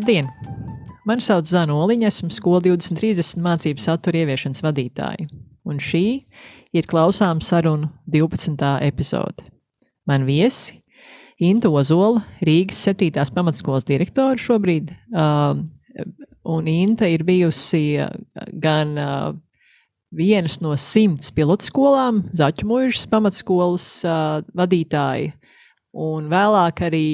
Labdien! Mani sauc Zana Oliņa, esmu skola 2030 mācību satura ieviešanas vadītāja, un šī ir klausām sarunu 12. epizode. Man viesi Inta Ozola, Rīgas 7. pamatskolas direktora šobrīd, uh, un Inta ir bijusi gan uh, vienas no simts pilotskolām, Zaķu mūžas pamatskolas uh, vadītāja, un vēlāk arī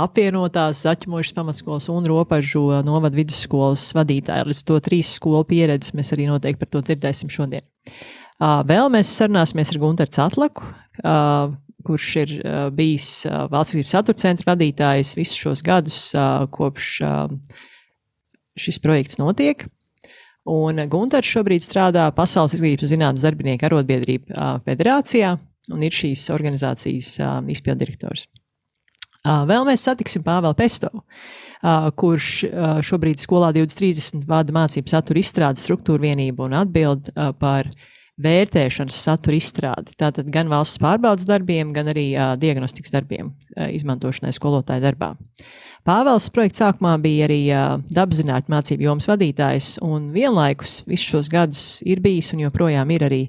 apvienotās Zaķimošas pamatskolas un Ropažu novada vidusskolas vadītāja. Līdz to trīs skolu pieredzes mēs arī noteikti par to dzirdēsim šodien. Vēl mēs sarunāsimies ar Gunteru Catlaku, kurš ir bijis valsts izglītības satura centra vadītājs visus šos gadus, kopš šis projekts notiek. Un Gunteris šobrīd strādā Pasaules izglītības zinātnes darbinieku arotbiedrību federācijā un ir šīs organizācijas izpildirektors. Vēl mēs satiksim Pāvelu Pestovu, kurš šobrīd skolā 2030 vada mācību satura izstrādes struktūru vienību un atbild par vērtēšanas satura izstrādi. Tātad gan valsts pārbaudas darbiem, gan arī diagnostikas darbiem, izmantošanai skolotāju darbā. Pāvils projekta sākumā bija arī dabaszinātņu mācību jomas vadītājs, un vienlaikus visus šos gadus ir bijis un joprojām ir arī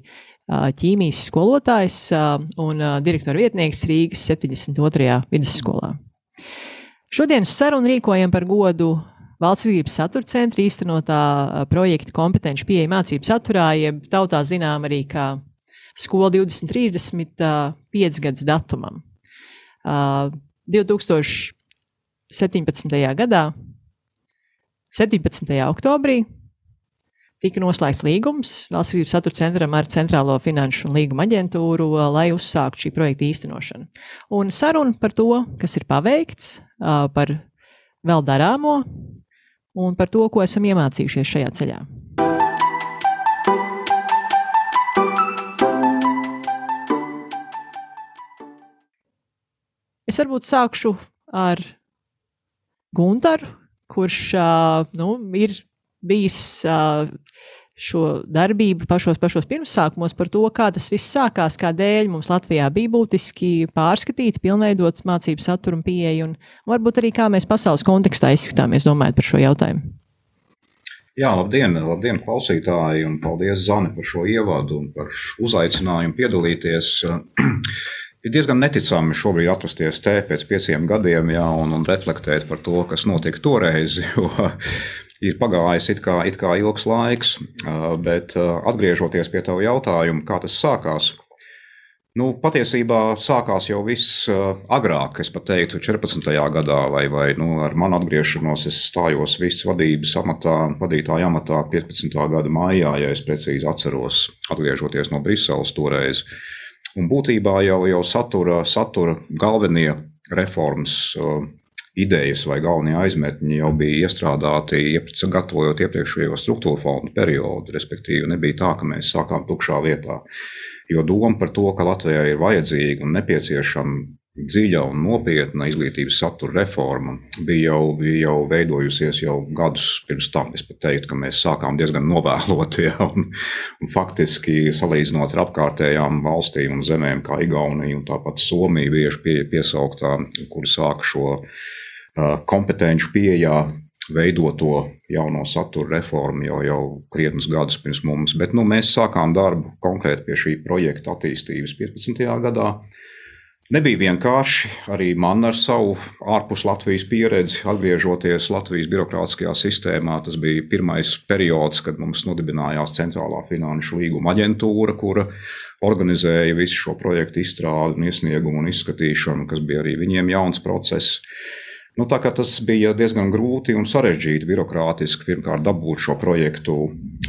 ķīmijas skolotājs un direktora vietnieks Rīgas 72. vidusskolā. Šodienas sarunu rīkojam par godu Valsts izglītības satura centra īstenotā projekta kompetenci pieeja mācību saturā, jeb tautā zinām arī kā skola 2030 piecgads datumam. 2017. gadā, 17. oktobrī, tika noslēgts līgums Valsts satura centram ar Centrālo finanšu un līguma aģentūru, lai uzsāktu šī projekta īstenošanu. Un saruna par to, kas ir paveikts, par vēl darāmo un par to, ko esam iemācījušies šajā ceļā. Es varbūt sākšu ar Guntaru, kurš nu, ir bijis šo darbību pašos, pašos pirmsākumos par to, kā tas viss sākās, kādēļ mums Latvijā bija būtiski pārskatīt, pilnveidot mācību saturu un pieeju, un varbūt arī kā mēs pasaules kontekstā izskatāmies domājot par šo jautājumu. Jā, labdien, labdien, klausītāji, un paldies Zani par šo ievadu un par uzaicinājumu piedalīties. Ir diezgan neticami šobrīd atrasties te pēc pieciem gadiem, jā, un, un reflektēt par to, kas notika toreiz. Jo ir pagājis it kā, it kā ilgs laiks, bet atgriežoties pie tava jautājuma, kā tas sākās. Nu, patiesībā sākās jau viss agrāk, es pat teiktu, 14. gadā, vai, vai nu, ar manu atgriešanos es stājos viss vadības amatā, vadītāja amatā 15. gada maijā, ja es precīzi atceros, atgriežoties no Briseles toreiz. Un būtībā jau, jau satura, satura galvenie reformas idejas vai galvenie aizmetņi jau bija iestrādāti, gatavojot iepriekšējo struktūra fondu periodu. Respektīvi, nebija tā, ka mēs sākām tukšā vietā. Jo doma par to, ka Latvijai ir vajadzīga un nepieciešama dziļa un nopietna izglītības satura reforma bija jau, bija jau veidojusies jau gadus pirms tam. Es pat teiktu, ka mēs sākām diezgan novēlot, ja, un, un faktiski salīdzinot ar apkārtējām valstīm un zemēm, kā Igaunija un tāpat Somija, bieži pie, piesauktā, kuri sāka šo kompetenci pieejā veidoto jauno satura reformu jau, jau krietnus gadus pirms mums. Bet nu, mēs sākām darbu konkrēti pie šī projekta attīstības 15. gadā. Nebija vienkārši arī man ar savu ārpus Latvijas pieredzi, atgriežoties Latvijas birokrātiskajā sistēmā. Tas bija pirmais periods, kad mums nodibinājās Centrālā finanšu līguma aģentūra, kura organizēja visu šo projektu izstrādi, un iesniegumu un izskatīšanu, kas bija arī viņiem jauns process. Nu, tā kā tas bija diezgan grūti un sarežģīti birokrātiski pirmkārt dabūt šo projektu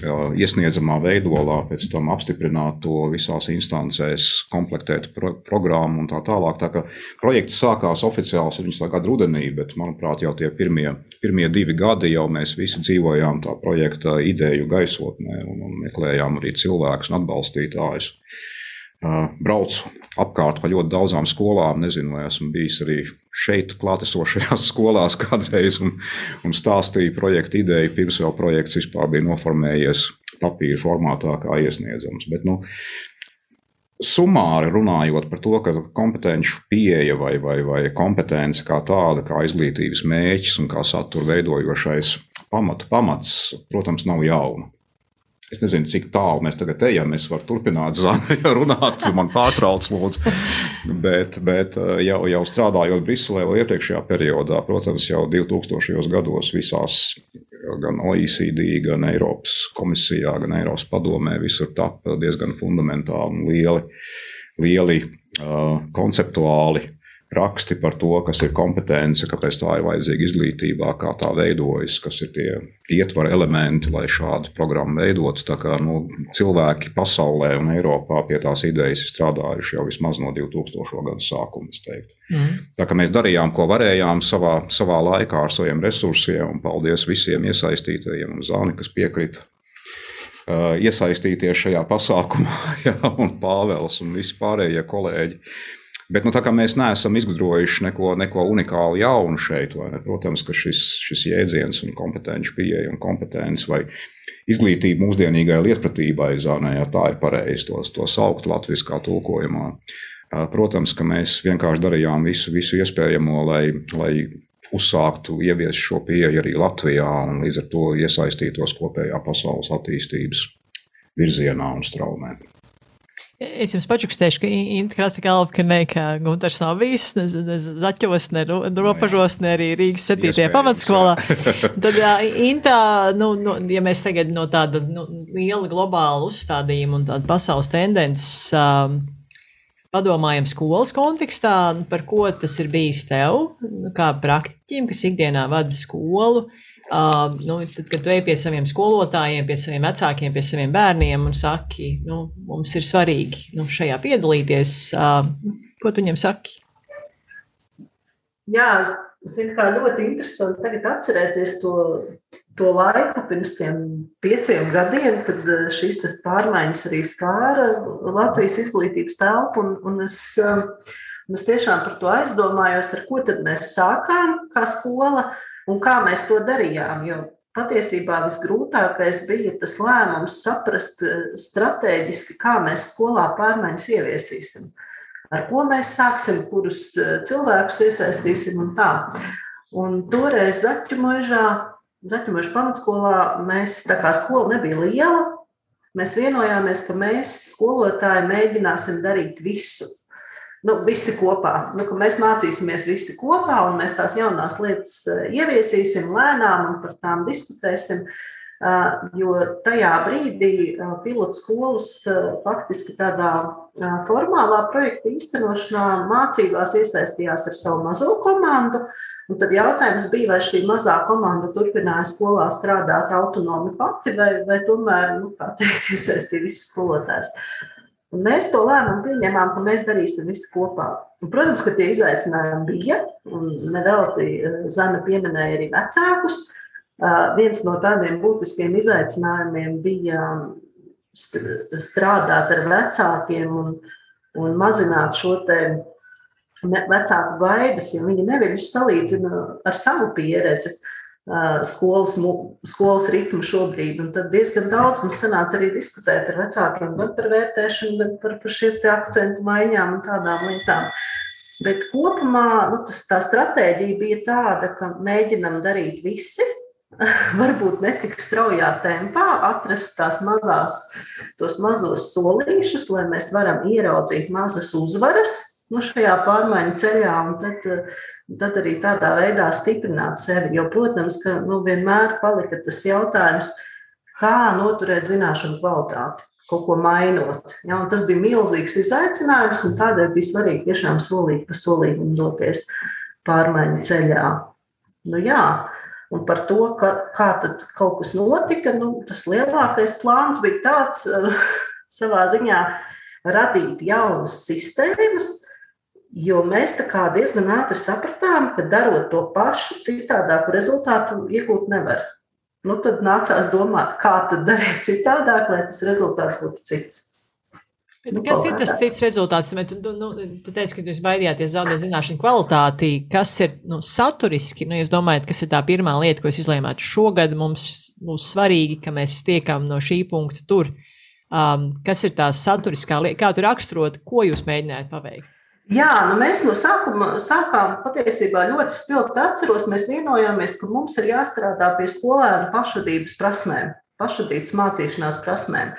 iesniedzamā veidolā, pēc tam apstiprināt to visās instancēs, komplektēt pro programmu un tā tālāk. Tā kā projekts sākās oficiāli 17. gada rudenī, bet, manuprāt, jau tie pirmie, pirmie divi gadi jau mēs visi dzīvojām tā projekta ideju gaisotnē un, un meklējām arī cilvēkus un atbalstītājus. Braucu apkārt pa ļoti daudzām skolām. Nezinu, vai esmu bijis arī šeit, klātesošajās skolās kādreiz un, un stāstīju projektu ideju, pirms vēl projekts vispār bija noformējies papīra formātā, kā iesniedzams. Bet, nu, Sumāri runājot par to, ka kompetenci pieeja vai, vai, vai kompetence kā tāda, kā izglītības mēķis un kā satura veidojošais pamatu pamats, protams, nav jauna. Es nezinu, cik tālu mēs tagad ejam. Es varu turpināt, Zana, runāt, man pārtrauc, lūdzu. Bet, bet eh, jau, jau strādājot Briselē, vēl iepriekšējā periodā, protams, jau 2000. gados visās gan OECD, gan Eiropas komisijā, gan Eiropas padomē visur tapa diezgan fundamentāli un lieli, lieli uh, konceptuāli raksti par to, kas ir kompetence, kāpēc tā ir vajadzīga izglītībā, kā tā veidojas, kas ir tie ietvara elementi, lai šādu programmu veidotu. Tā kā nu, cilvēki pasaulē un Eiropā pie tās idejas ir strādājuši jau vismaz no 2000. gada sākuma. Mm. Tā kā mēs darījām, ko varējām savā, savā laikā ar saviem resursiem, un paldies visiem iesaistītajiem, un Zāni, kas piekrita iesaistīties šajā pasākumā, jā, un Pāvels un visi pārējie kolēģi. Bet nu, tā kā mēs neesam izgudrojuši neko, neko unikālu jaunu šeit, ne, protams, ka šis, šis jēdziens un kompetenci pieeja un kompetence vai izglītība mūsdienīgai lietpratībai, zānē, ja tā ir pareizi to, to saukt latviskā tulkojumā. Protams, ka mēs vienkārši darījām visu, visu iespējamo, lai, lai uzsāktu ieviest šo pieeju arī Latvijā un līdz ar to iesaistītos kopējā pasaules attīstības virzienā un straumē. Es jums pačukstēšu, ka Inta Kalva, ka ne, ka Gunters nav bijis, ne, ne Zaķos, ne Ropažos, ne arī Rīgas 7. pamatskolā. Tad Inta, nu, nu, ja mēs tagad no tāda nu, liela globāla uzstādījuma un tāda pasaules tendences um, padomājam skolas kontekstā, par ko tas ir bijis tev, kā praktiķim, kas ikdienā vada skolu. Uh, Uh, nu, tad, kad tu ej pie saviem skolotājiem, pie saviem vecākiem, pie saviem bērniem un saki, nu, mums ir svarīgi nu, šajā piedalīties, uh, ko tu viņam saki? Jā, zinu, kā ļoti interesanti tagad atcerēties to, to laiku pirms tiem pieciem gadiem, kad šīs pārmaiņas arī skāra Latvijas izglītības telpu. Un, un es, un es tiešām par to aizdomājos, ar ko tad mēs sākām kā skola. Uh, un kā mēs to darījām. Jo patiesībā visgrūtākais bija tas lēmums saprast eh, strateģiski, kā mēs skolā pārmaiņas ieviesīsim, ar ko mēs sāksim, kurus eh, cilvēkus iesaistīsim un tā. Un toreiz Zaķu mūža pamatskolā, mēs tā kā skola nebija liela, mēs vienojāmies, ka mēs skolotāji mēģināsim darīt visu nu, visi kopā. Nu, mēs mācīsimies visi kopā, un mēs tās jaunās lietas eh, ieviesīsim lēnām un par tām diskutēsim. Eh, jo tajā brīdī eh, pilotu skolas faktiski tādā formālā projekta īstenošanā mācībās iesaistījās ar savu mazo komandu. Un tad jautājums bija, vai šī mazā komanda turpināja skolā strādāt autonomi pati, vai, vai tomēr, nu, teikt, iesaistīja visus skolotājus. Un mēs to lēmumu pieņēmām, ka mēs darīsim visu kopā. Un, protams, ka tie izaicinājumi bija, un nevelti eh, Zana pieminēja arī vecākus. Uh, viens no tādiem būtiskiem izaicinājumiem bija strādāt ar vecākiem un, un mazināt šo vecāku gaidas, jo viņi nevienmēr salīdzina ar savu pieredzi. Uh, skolas, skolas ritmu šobrīd. Un tad diezgan daudz mums sanāca arī diskutēt ar vecākiem gan par vērtēšanu, gan par, par šiem akcentu maiņām un tādām lietām. Bet kopumā nu, tas, tā stratēģija bija tāda, ka mēģinam darīt visi, varbūt ne tik straujā tempā, atrast tās mazās, tos mazos solīšus, lai mēs varam ieraudzīt mazas uzvaras, nu, šajā pārmaiņu ceļā, un tad, tad arī tādā veidā stiprināt sevi. Jo, protams, ka nu, vienmēr palika tas jautājums, kā noturēt zināšanu kvalitāti, kaut ko mainot. Ja, tas bija milzīgs izaicinājums, un tādēļ bija svarīgi tiešām solīt pa solījumu doties pārmaiņu ceļā. Nu, jā, Un par to, ka, kā tad kaut kas notika, nu, tas lielākais plāns bija tāds, savā ziņā radīt jaunas sistēmas, Jo mēs diezgan ātri sapratām, ka darot to pašu, citādāku rezultātu iegūt nevar. Nu, tad nācās domāt, kā tad darīt citādāk, lai tas rezultāts būtu cits. Nu, kas ir tas cits rezultāts? Tu, tu, nu, tu teici, ka jūs baidījāties zaudēt zināšanu kvalitāti. Kas ir nu, saturiski? Nu, jūs domājat, kas ir tā pirmā lieta, ko jūs izlēmāt šogad? Mums būs svarīgi, ka mēs tiekam no šī punkta tur. Um, kas ir tā saturiskā lieta, kā tu raksturot, ko jūs mēģinājāt paveikt? Jā, nu mēs no sākuma sākām patiesībā ļoti spilgti atceros. Mēs vienojāmies, ka mums ir jāstrādā pie skolēnu pašvadības prasmēm, pašvadības mācīšanās prasmēm.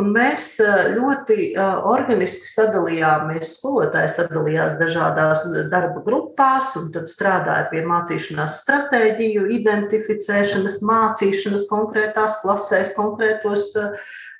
Un mēs ļoti organiski sadalījāmies, skolotāji sadalījās dažādās darba grupās, un tad strādāja pie mācīšanās stratēģiju, identificēšanas, mācīšanas konkrētās klasēs, konkrētos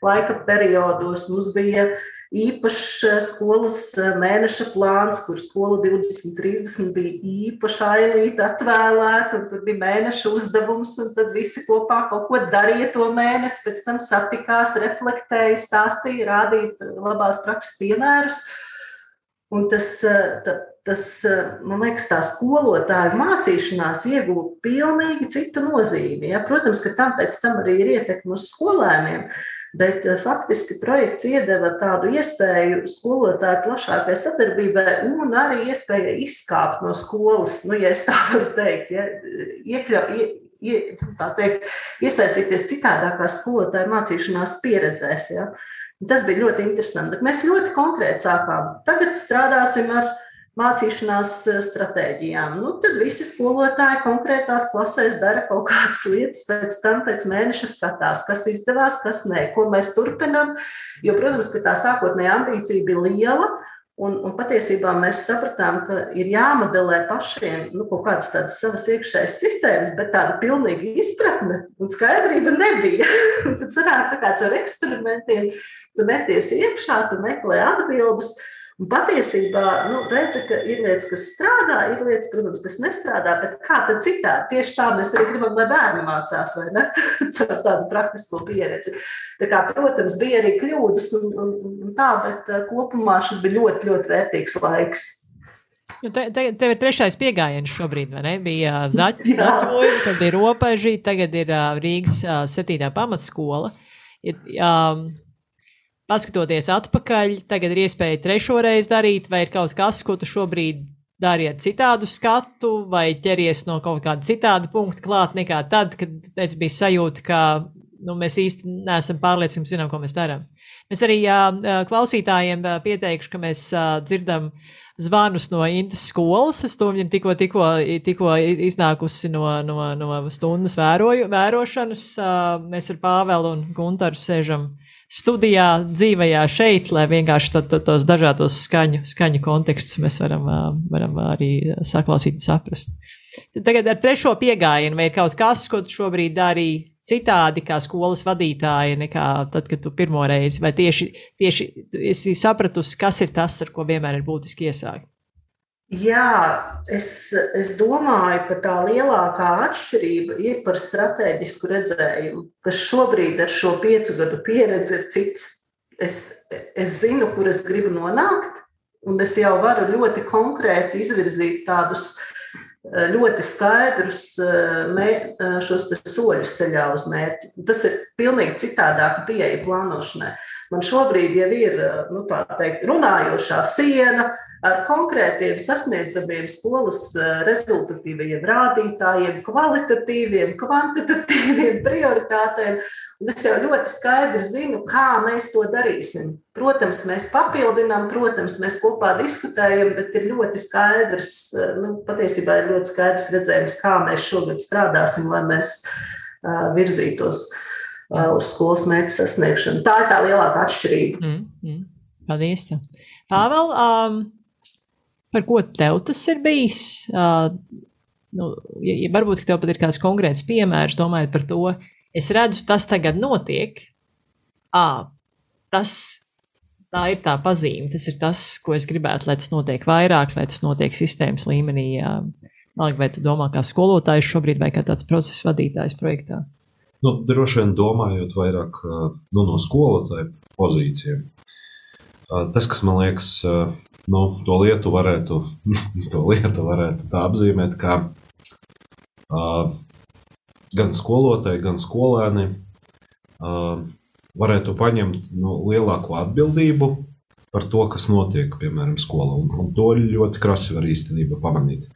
laika periodos. Mums bija īpašs skolas mēneša plāns, kur skola 2030 bija īpaši ailīta atvēlēta, un tur bija mēneša uzdevums, un tad visi kopā kaut ko darīja to mēnesi, pēc tam satikās, reflektēja, stāstīja, rādīja labās prakses piemērus. Un tas, tas, man liekas, tā skolotāja mācīšanās iegūta pilnīgi citu nozīmi. Ja? Protams, ka tam pēc tam arī ir ietekme uz skolēniem, Bet eh, faktiski projekts iedeva tādu iespēju skolotāju plašākai sadarbībai un arī iespēju izkāpt no skolas, nu, ja tā varu teikt, ja, iekļau, ie, tā teikt, iesaistīties citādākās skolotāju mācīšanās pieredzēs. Ja. Tas bija ļoti interesanti, bet mēs ļoti konkrēti sākām. Tagad strādāsim ar mācīšanās eh, stratēģijām. Nu, tad visi skolotāji konkrētās klasēs dara kaut kādas lietas, pēc tam pēc mēneša skatās, kas izdevās, kas nē, ko mēs turpinām. Jo, protams, ka tā sākotnējā ambīcija bija liela. Un, un patiesībā mēs sapratām, ka ir jāmodelē pašiem nu, kaut kādas tādas savas iekšējas sistēmas, bet tāda pilnīga izpratne un skaidrība nebija. Tad sanāk tā kā ar eksperimentiem, tu meties iekšā, tu meklē atbildes. Un patiesībā nu, redzi, ka ir lietas, kas strādā, ir lietas, protams, kas nestrādā, bet kā tad citādi? Tieši tā mēs arī gribam, lai bērni mācās, vai ne? Ar tādu praktisko pieredzi. Tā kā, protams, bija arī kļūdas un, un, un tā, bet uh, kopumā šis bija ļoti, ļoti vērtīgs laiks. Nu, te, te, tev ir trešais pieejams šobrīd, vai ne? Bija uh, zaķoja, tad ir robeža, tagad ir uh, Rīgas septītā pamatskola. Ir, um, paskatoties atpakaļ, tagad ir iespēja trešo reizi darīt, vai ir kaut kas, ko tu šobrīd dari ar citādu skatu, vai ķeries no kaut kāda citāda punkta klāt nekā tad, kad teici, bija sajūta, ka nu, mēs īsti neesam pārliecināti, zinām, ko mēs darām. Mēs arī jā, klausītājiem pieteikšu, ka mēs dzirdam zvanus no Intas skolas. Es to viņam tikko, tikko, tikko iznākusi no, no, no stundas vēroju, vērošanas. Mēs ar Pāvelu un Guntaru sēžam studijā, dzīvajā šeit, lai vienkārši to, to, tos dažādos skaņu, skaņu kontekstus mēs varam, varam arī saklausīt un saprast. Tagad ar trešo piegājienu, vai ir kaut kas, ko tu šobrīd dari citādi kā skolas vadītāja, nekā tad, kad tu pirmo reizi, vai tieši, tieši esi sapratusi, kas ir tas, ar ko vienmēr ir būtiski iesākt? Jā, es, es domāju, ka tā lielākā atšķirība ir par strateģisku redzējumu, kas šobrīd ar šo piecu gadu pieredzi ir cits. Es, es zinu, kur es gribu nonākt, un es jau varu ļoti konkrēti izvirzīt tādus ļoti skaidrus mē, šos soļus ceļā uz mērķi. Tas ir pilnīgi citādāk pieeja plānošanai. Man šobrīd jau ir nu, teikt, runājošā siena ar konkrētiem sasniedzamiem skolas eh, rezultatīviem rādītājiem, kvalitatīviem, kvantitatīviem prioritātēm. Un es jau ļoti skaidri zinu, kā mēs to darīsim. Protams, mēs papildinām, protams, mēs kopā diskutējam, bet ir ļoti skaidrs, eh, nu, patiesībā ir ļoti skaidrs redzējums, kā mēs šogad strādāsim, lai mēs uh, virzītos. Uh, uz skolas mērķu sasniegšanu. Tā ir tā lielākā atšķirība. Mm, mm. Paldies! Pāvēl, um, par ko tev tas ir bijis? Uh, nu, ja, ja varbūt tev pat ir kāds konkrēts piemērs, domājot par to, es redzu, tas tagad notiek. À, tas, tā ir tā pazīme, tas ir tas, ko es gribētu, lai tas notiek vairāk, lai tas notiek sistēmas līmenī. Vai tu domā kā skolotājs šobrīd vai kā tāds procesa vadītājs projektā? Nu, droši vien domājot vairāk nu, no skolotāja pozīcijiem. Tas, kas man liekas, nu, to lietu varētu, to lietu varētu tā apzīmēt, kā uh, gan skolotāji, gan skolēni uh, varētu paņemt nu, lielāku atbildību par to, kas notiek, piemēram, skolā. Un, un to ļoti krasi var īstenībā pamanīt.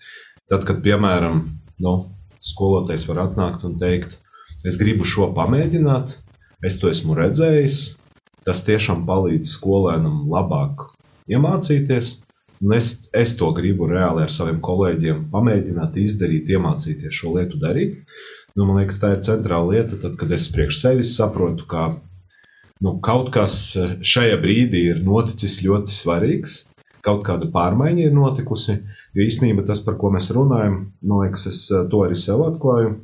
Tad, kad, piemēram, nu, skolotājs var atnākt un teikt, Es gribu šo pamēģināt, es to esmu redzējis, tas tiešām palīdz skolēnam labāk iemācīties. Un es, es to gribu reāli ar saviem kolēģiem pamēģināt izdarīt, iemācīties šo lietu darīt. Nu, man liekas, tā ir centrāla lieta, tad, kad es priekš sevis saprotu, ka nu, kaut kas šajā brīdī ir noticis ļoti svarīgs, kaut kāda pārmaiņa ir notikusi. Jo īstenībā tas, par ko mēs runājam, man liekas, es to arī sev atklāju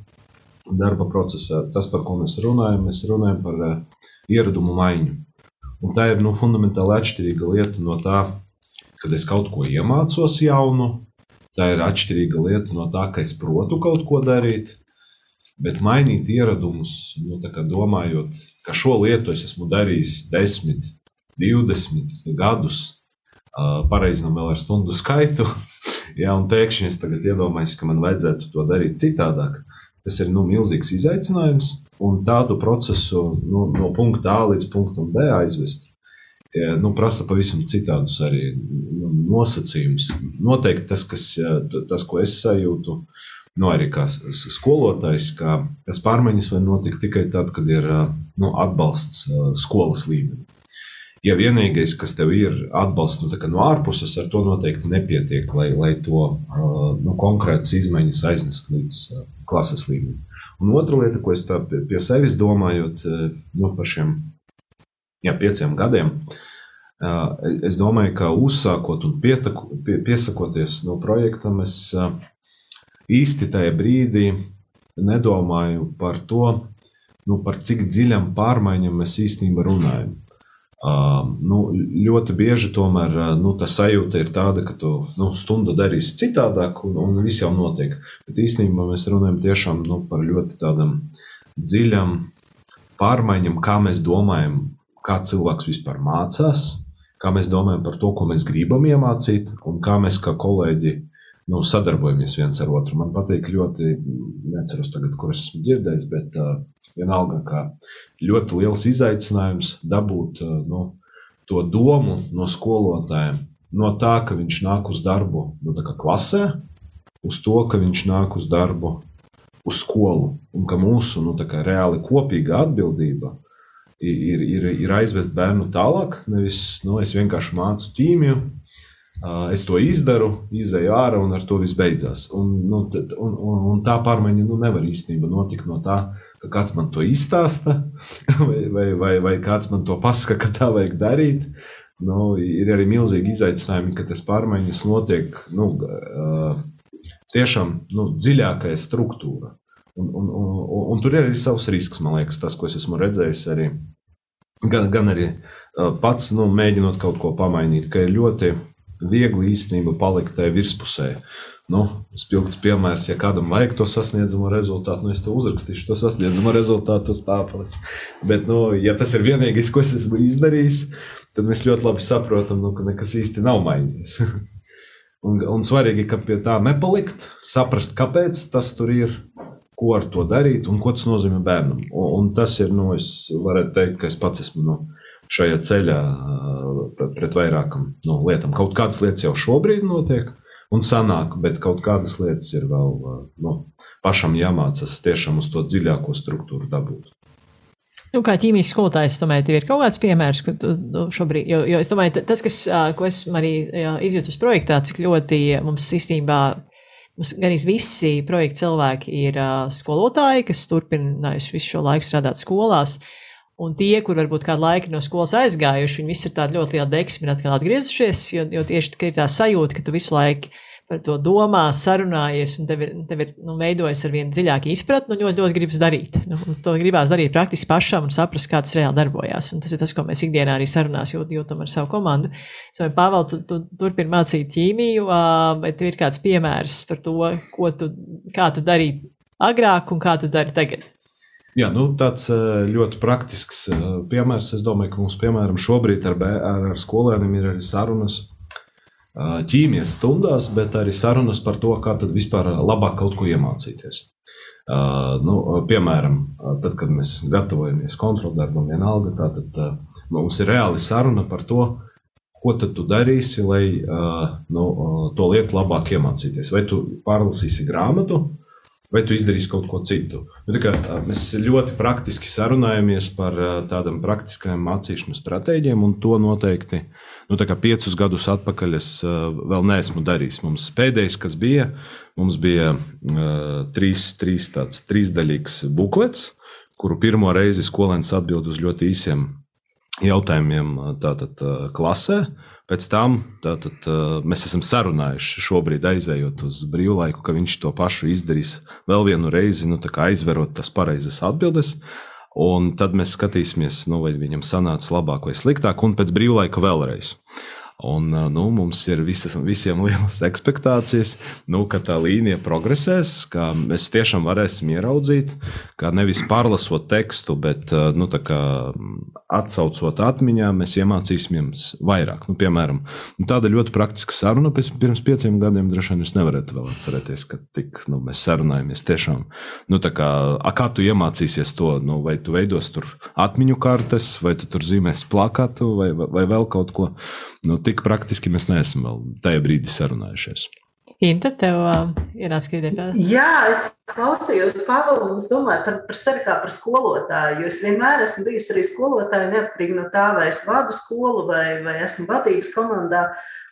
darba procesā. Tas, par ko mēs runājam, mēs runājam par ieradumu maiņu. Un tā ir nu, fundamentāli atšķirīga lieta no tā, kad es kaut ko iemācos jaunu. Tā ir atšķirīga lieta no tā, ka es protu kaut ko darīt. Bet mainīt ieradumus, nu, domājot, ka šo lietu es esmu darījis 10, 20 gadus, pareizi vēl ar stundu skaitu, ja, un pēkšņi es tagad iedomājos, ka man vajadzētu to darīt citādāk. Tas ir nu, milzīgs izaicinājums, un tādu procesu nu, no punkta A līdz punktam B aizvest. Nu, prasa pavisam citādus arī nu, nosacījumus. Noteikti tas, kas, tas, ko es sajūtu, nu, arī kā skolotājs, ka tas pārmaiņas var notikt tikai tad, kad ir nu, atbalsts skolas līmenī. Ja vienīgais, kas tev ir atbalsts nu, no ārpuses, ar to noteikti nepietiek, lai, lai to nu, konkrētas izmaiņas aiznestu līdz klases līmenim. Un otra lieta, ko es pie, sevis domājot nu, par šiem jā, pieciem gadiem, es domāju, ka uzsākot un pietaku, pie, piesakoties no projektam, es īsti tajā brīdī nedomāju par to, nu, par cik dziļām pārmaiņām mēs īstenībā runājam. Nu, ļoti bieži tomēr nu, tā sajūta ir tāda, ka tu nu, stundu darīsi citādāk, un, un viss jau notiek. Bet īstenībā mēs runājam tiešām nu, par ļoti tādam dziļam pārmaiņam, kā mēs domājam, kā cilvēks vispār mācās, kā mēs domājam par to, ko mēs gribam iemācīt, un kā mēs kā kolēģi nu, sadarbojamies viens ar otru. Man patīk ļoti, neatceros tagad, kur es esmu dzirdējis, bet uh, vienalga, ka ļoti liels izaicinājums dabūt eh, nu, to domu no skolotājiem. No tā, ka viņš nāk uz darbu nu, klasē, uz to, ka viņš nāk uz darbu uz skolu. Un ka mūsu nu, reāli kopīga atbildība ir, ir, ir aizvest bērnu tālāk. Nevis nu, es vienkārši mācu ķīmiju, es to izdaru, izēju ārā un ar to viss beidzās. Un, nu, un, un, un tā pārmaiņa nu, nevar īstenībā notikt no tā, ka kāds man to izstāsta, vai, vai, vai, vai kāds man to pasaka, ka tā vajag darīt. Nu, ir arī milzīgi izaicinājumi, ka tas pārmaiņas notiek nu, tiešām nu, dziļākajā struktūrā. Un, un, un, un tur ir arī savs risks, man liekas, tas, ko es esmu redzējis arī. Gan, gan arī pats nu, mēģinot kaut ko pamainīt, ka ir ļoti viegli īstenībā palikt tajā virspusē. Nu, spilgts piemērs, ja kādam vajag to sasniedzamo rezultātu, nu es to uzrakstīšu, to sasniedzamo rezultātu uz tāfeles. Bet, nu, ja tas ir vienīgais, ko es esmu izdarījis, tad mēs ļoti labi saprotam, nu, ka nekas īsti nav mainījies. un, un svarīgi, ka pie tā nepalikt, saprast, kāpēc tas tur ir, ko ar to darīt un ko tas nozīmē bērnam. Un, un tas ir, nu, es varētu teikt, ka es pats esmu. Nu, Šajā ceļā pret vairākām nu, lietām. Kaut kādas lietas jau šobrīd notiek, un sanāk, bet kaut kādas lietas ir vēl nu, pašam jāmācās tiešām uz to dziļāko struktūru dabūt. Nu, kā ķīmijas skolotājs, tomēr ir kaut kāds piemērs, ka tu, tu šobrīd, jo, jo es domāju, tas, kas, ko es arī izjūtu uz projektā, cik ļoti mums īstenībā, mums gan visi projekta cilvēki ir skolotāji, kas turpinājuši visu šo laiku strādāt skolās. Un tie, kur varbūt kādu laiku no skolas aizgājuši, viņi visi ir tādi ļoti lieli deksmi un atkal atgriezušies, jo, jo tieši tā ir tā sajūta, ka tu visu laiku par to domā, sarunājies, un tev ir, tev ir nu, veidojas ar vien dziļāku izpratni, un ļoti, ļoti gribas darīt. Nu, to gribās darīt praktiski pašam un saprast, kā tas reāli darbojas. Un tas ir tas, ko mēs ikdienā arī sarunās jūt, jūtam ar savu komandu. Es domāju, Pāvēl, tu, tu turpini mācīt ķīmiju, bet tev ir kāds piemērs par to, ko tu, kā tu darīji agrāk un kā tu dari tagad. Jā, nu, tāds ļoti praktisks piemērs. Es domāju, ka mums, piemēram, šobrīd ar, ar, ar skolēniem ir arī sarunas ķīmijas stundās, bet arī sarunas par to, kā tad vispār labāk kaut ko iemācīties. Nu, piemēram, tad, kad mēs gatavojamies kontroldarbam, vienalga, tad mums ir reāli saruna par to, ko tad tu darīsi, lai nu, to lietu labāk iemācīties. Vai tu pārlasīsi grāmatu, vai tu izdarīsi kaut ko citu. Nu, kā, mēs ļoti praktiski sarunājamies par tādām praktiskām mācīšanas stratēģiem, un to noteikti nu, piecus gadus atpakaļ es vēl neesmu darījis. Mums pēdējais, kas bija, mums bija trīs, trīs tāds trīsdaļīgs buklets, kuru pirmo reizi skolēns atbild uz ļoti īsiem jautājumiem tātad, klasē. Pēc tam tātad, mēs esam sarunājuši, šobrīd aizējot uz brīvlaiku, ka viņš to pašu izdarīs vēl vienu reizi, nu, aizverot tās pareizas atbildes. Un tad mēs skatīsimies, nu, vai viņam sanāca labāk vai sliktāk, un pēc brīvlaika vēlreiz. Un, nu, mums ir visas, visiem lielas expectācijas, nu, ka tā līnija progresēs, ka mēs tiešām varēsim ieraudzīt, ka nevis pārlasot tekstu, bet nu, atcaucot atmiņā, mēs iemācīsimies vairāk. Nu, piemēram, nu, tāda ļoti praktiska saruna pirms pieciem gadiem droši vien jūs nevarat vēl atcerēties, ka tik, nu, mēs sarunājamies tiešām. Nu, kā, a, kā tu iemācīsies to, nu, vai tu veidos tur atmiņu kartes, vai tu tur zīmēsi plakatu, vai, vai, vai vēl kaut ko. Nu, tik praktiski mēs neesam vēl tajā brīdī sarunājušies. Inta, tev uh, ienāca ideja? Jā, es klausījos Pāvelu un es domāju par, par sevi kā par skolotāju, jo es vienmēr esmu bijusi arī skolotāja, neatkarīgi no tā, vai es vadu skolu vai, vai esmu vadības komandā.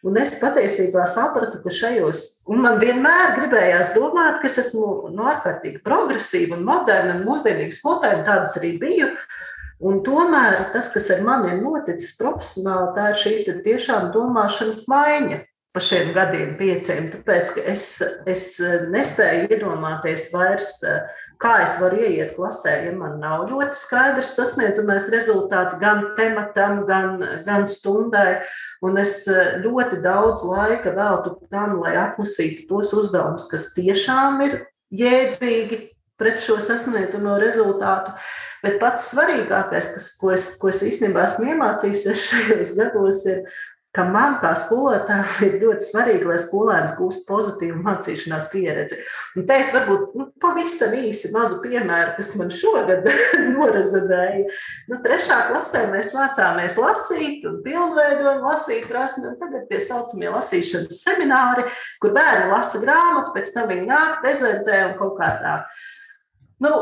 Un es patiesībā sapratu, ka šajos, un man vienmēr gribējās domāt, ka es esmu no nu, ārkārtīgi progresīva un moderna un mūsdienīga skolotāja, un tādas arī biju. Uh, Un tomēr tas, kas ar mani ir noticis profesionāli, tā ir šī tiešām domāšanas maiņa pa šiem gadiem, pieciem. Tāpēc es, es nespēju iedomāties vairs, kā es varu ieiet klasē, ja man nav ļoti skaidrs sasniedzamais rezultāts gan tematam, gan, gan stundai. Un es ļoti daudz laika veltu tam, lai atlasītu tos uzdevumus, kas tiešām ir jēdzīgi pret šo sasniedzamo rezultātu. Bet pats svarīgākais, kas, ko, es, ko es īstenībā esmu iemācījusies šajos gados, ir, ka man kā skolotājai ir ļoti svarīgi, lai skolēns gūst pozitīvu mācīšanās pieredzi. Un te es varbūt nu, pavisam īsi mazu piemēru, kas man šogad norazadēja. Nu, trešā klasē mēs mācāmies lasīt un pilnveidojam lasīt prasmi, un tagad tie saucamie lasīšanas semināri, kur bērni lasa grāmatu, pēc tam viņi nāk, prezentē un kaut kā tā. Nu,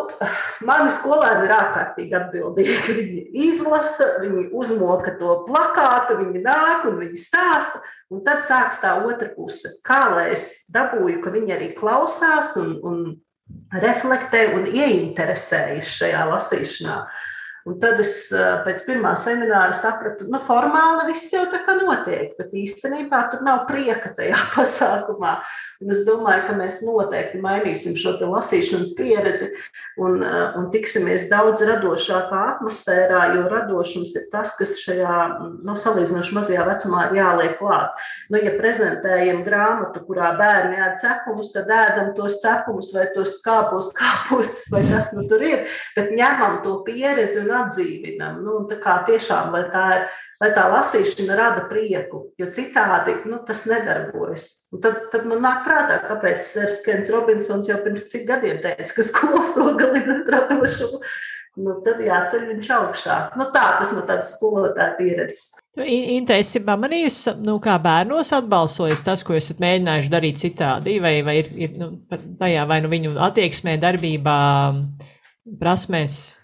mani skolēni ir ārkārtīgi atbildīgi. Viņi izlasa, viņi uzmoka to plakātu, viņi nāk un viņi stāsta. Un tad sākas tā otra puse. Kā lai es dabūju, ka viņi arī klausās un, un reflektē un ieinteresējas šajā lasīšanā. Uh, Un tad es pēc pirmā semināra sapratu, ka nu, formāli viss jau tā kā notiek, bet īstenībā tur nav prieka tajā pasākumā. Un es domāju, ka mēs noteikti mainīsim šo lasīšanas pieredzi un, un tiksimies daudz radošākā atmosfērā, jo radošums ir tas, kas šajā nu, salīdzinoši mazajā vecumā ir jāliek klāt. Nu, ja prezentējam grāmatu, kurā bērni ēd cepumus, tad ēdam tos cepumus vai tos skāpos kāpustus vai kas nu tur ir, bet ņemam to pieredzi un atdzīvinam. Nu, tā kā tiešām, lai tā, ir, lai tā lasīšana rada prieku, jo citādi nu, tas nedarbojas. Un tad, tad man nāk prātā, kāpēc Sērs Kents Robinsons jau pirms cik gadiem teica, ka skolas nogalina radošumu. Nu, tad jāceļ viņš augšā. Nu, tā tas no tādas skolotāja pieredzes. Nu, Intensīvā manī jūs, nu, kā bērnos atbalsojat tas, ko esat mēģinājuši darīt citādi, vai, vai ir, ir nu, tajā vai nu viņu attieksmē, darbībā, prasmēs?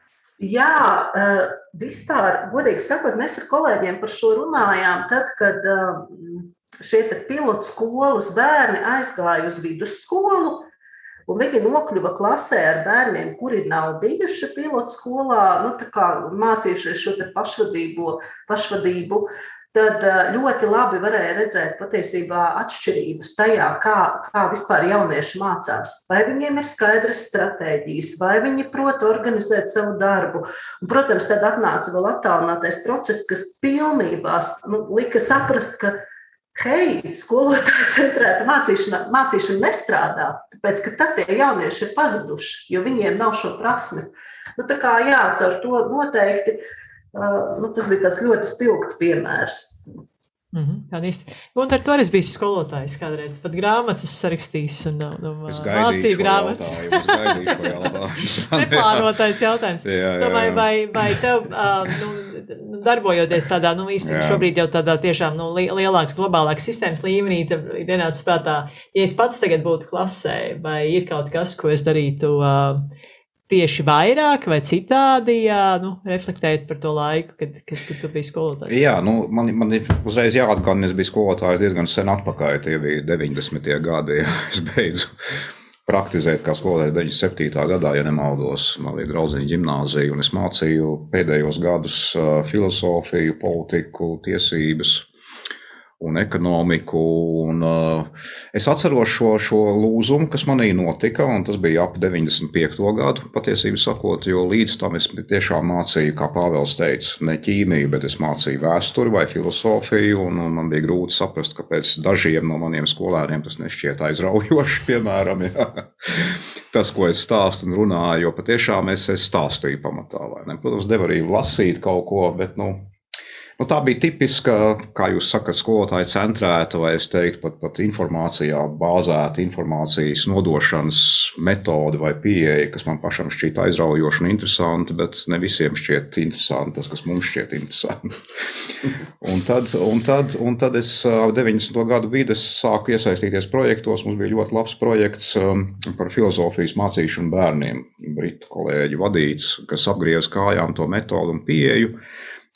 Jā, eh, vispār, godīgi sakot, mēs ar kolēģiem par šo runājām, tad, kad eh, šie pilotu skolas bērni aizgāja uz vidusskolu. Un viņi nokļuva klasē ar bērniem, kuri nav bijuši pilotu skolā, nu, mācījušies šo pašvadību, pašvadību tad eh, ļoti labi varēja redzēt patiesībā atšķirības tajā, kā, kā vispār jaunieši mācās. Vai viņiem ir skaidras stratēģijas, vai viņi prot organizēt savu darbu. Un, protams, tad atnāca vēl attālinātais process, kas pilnībā nu, lika saprast, ka hei, skolotāja centrēta mācīšana, mācīšana nestrādā, tāpēc ka tad tie jaunieši ir pazuduši, jo viņiem nav šo prasmi. Nu, tā kā jā, caur to noteikti uh, nu, tas bija tāds ļoti spilgts piemērs. Mm -hmm, tā īsti. Un ar to arī bija skolotājs kādreiz. Pat grāmatas sarakstījis un, un Es mācīju grāmatas. Es šo jautājumu. Neplānotais jautājums. Jā, jā, Es domāju, jā. vai, vai tev, uh, nu, darbojoties tādā, nu, īsti Jā. šobrīd jau tādā tiešām nu, li- lielākas, globālākas sistēmas līmenī, tad ir ienācis prātā, ja es pats tagad būtu klasē, vai ir kaut kas, ko es darītu uh, tieši vairāk vai citādi, jā, nu, reflektēt par to laiku, kad, kad, kad tu biji skolotājs. Jā, nu, man, man ir uzreiz jāatgādina, es biju skolotājs diezgan sen atpakaļ. Tie bija 90. gadi. ja Es beidzu praktizēt kā skolotājs 97. gadā, ja nemaldos. Man bija draudziņa gimnāzija, un es mācīju pēdējos gadus filozofiju, politiku, tiesības. Un ekonomiku. Un, uh, es atceros šo, šo lūzumu, kas manī notika, un tas bija ap 95. gadu, patiesībā sakot, jo līdz tam es tiešām mācīju, kā Pāvils teica, ne ķīmiju, bet es mācīju vēsturi vai filozofiju, un, un man bija grūti saprast, kāpēc dažiem no maniem skolēniem tas nešķiet aizraujoši, piemēram, jā. tas, ko es stāstu un runāju, jo patiešām es, es stāstīju pamatā? Protams, devu arī lasīt kaut ko, bet, nu, Nu, tā bija tipiska, kā jūs sakat, skolotāja centrēta, vai es teiktu, pat, pat informācijā bāzēta informācijas nodošanas metode vai pieeja, kas man pašam šķiet aizraujoša un interesanta, bet ne visiem šķiet interesanti tas, kas mums šķiet interesanti. un, tad, un, tad, un tad es ap 90. gadu vidus sāku iesaistīties projektos. Mums bija ļoti labs projekts par filozofijas mācīšanu bērniem, britu kolēģi vadīts, kas apgriez kājām to metodu un pieeju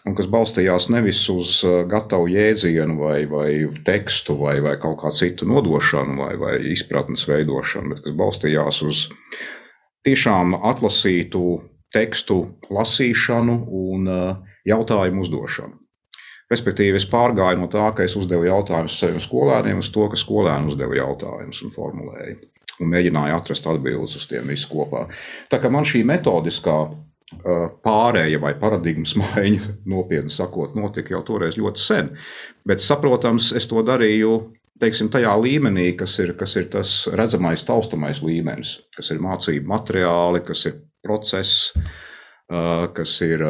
un kas balstījās nevis uz uh, gatavu jēdzienu, vai, vai tekstu, vai, vai kaut kā citu nodošanu, vai, vai izpratnes veidošanu, bet kas balstījās uz tiešām atlasītu tekstu lasīšanu un uh, jautājumu uzdošanu. Respektīvi, es pārgāju no tā, ka es uzdevu jautājumus saviem skolēniem, uz to, ka skolēni uzdeva jautājumus un formulēja. Un mēģināja atrast atbildes uz tiem visiem kopā. Tā kā man šī metodiskā pārēja vai paradigmas maiņa, nopietni sakot, notika jau toreiz ļoti sen. Bet, saprotams, es to darīju teiksim, tajā līmenī, kas ir, kas ir tas redzamais, taustamais līmenis, kas ir mācību materiāli, kas ir process, uh, kas ir.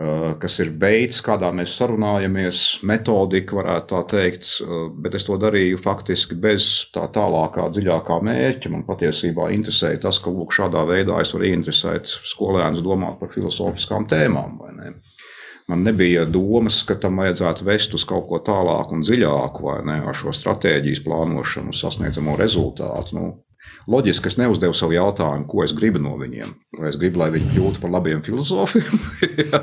Uh, Kas ir veids, kādā mēs sarunājamies, metodika, varētu tā teikt, uh, bet es to darīju faktiski bez tā tālākā, dziļākā mērķa. Man patiesībā interesēja tas, ka lūk, šādā veidā es varu interesēt skolēnus domāt par filozofiskām tēmām. ne? Man nebija domas, ka tam vajadzētu vest uz kaut ko tālāku un dziļāku, vai ne, ar šo stratēģijas plānošanu, sasniedzamo rezultātu. Nu, loģiski, es neuzdevu savu jautājumu, ko es gribu no viņiem. Vai es gribu, lai viņi kļūtu par labiem filozofiem?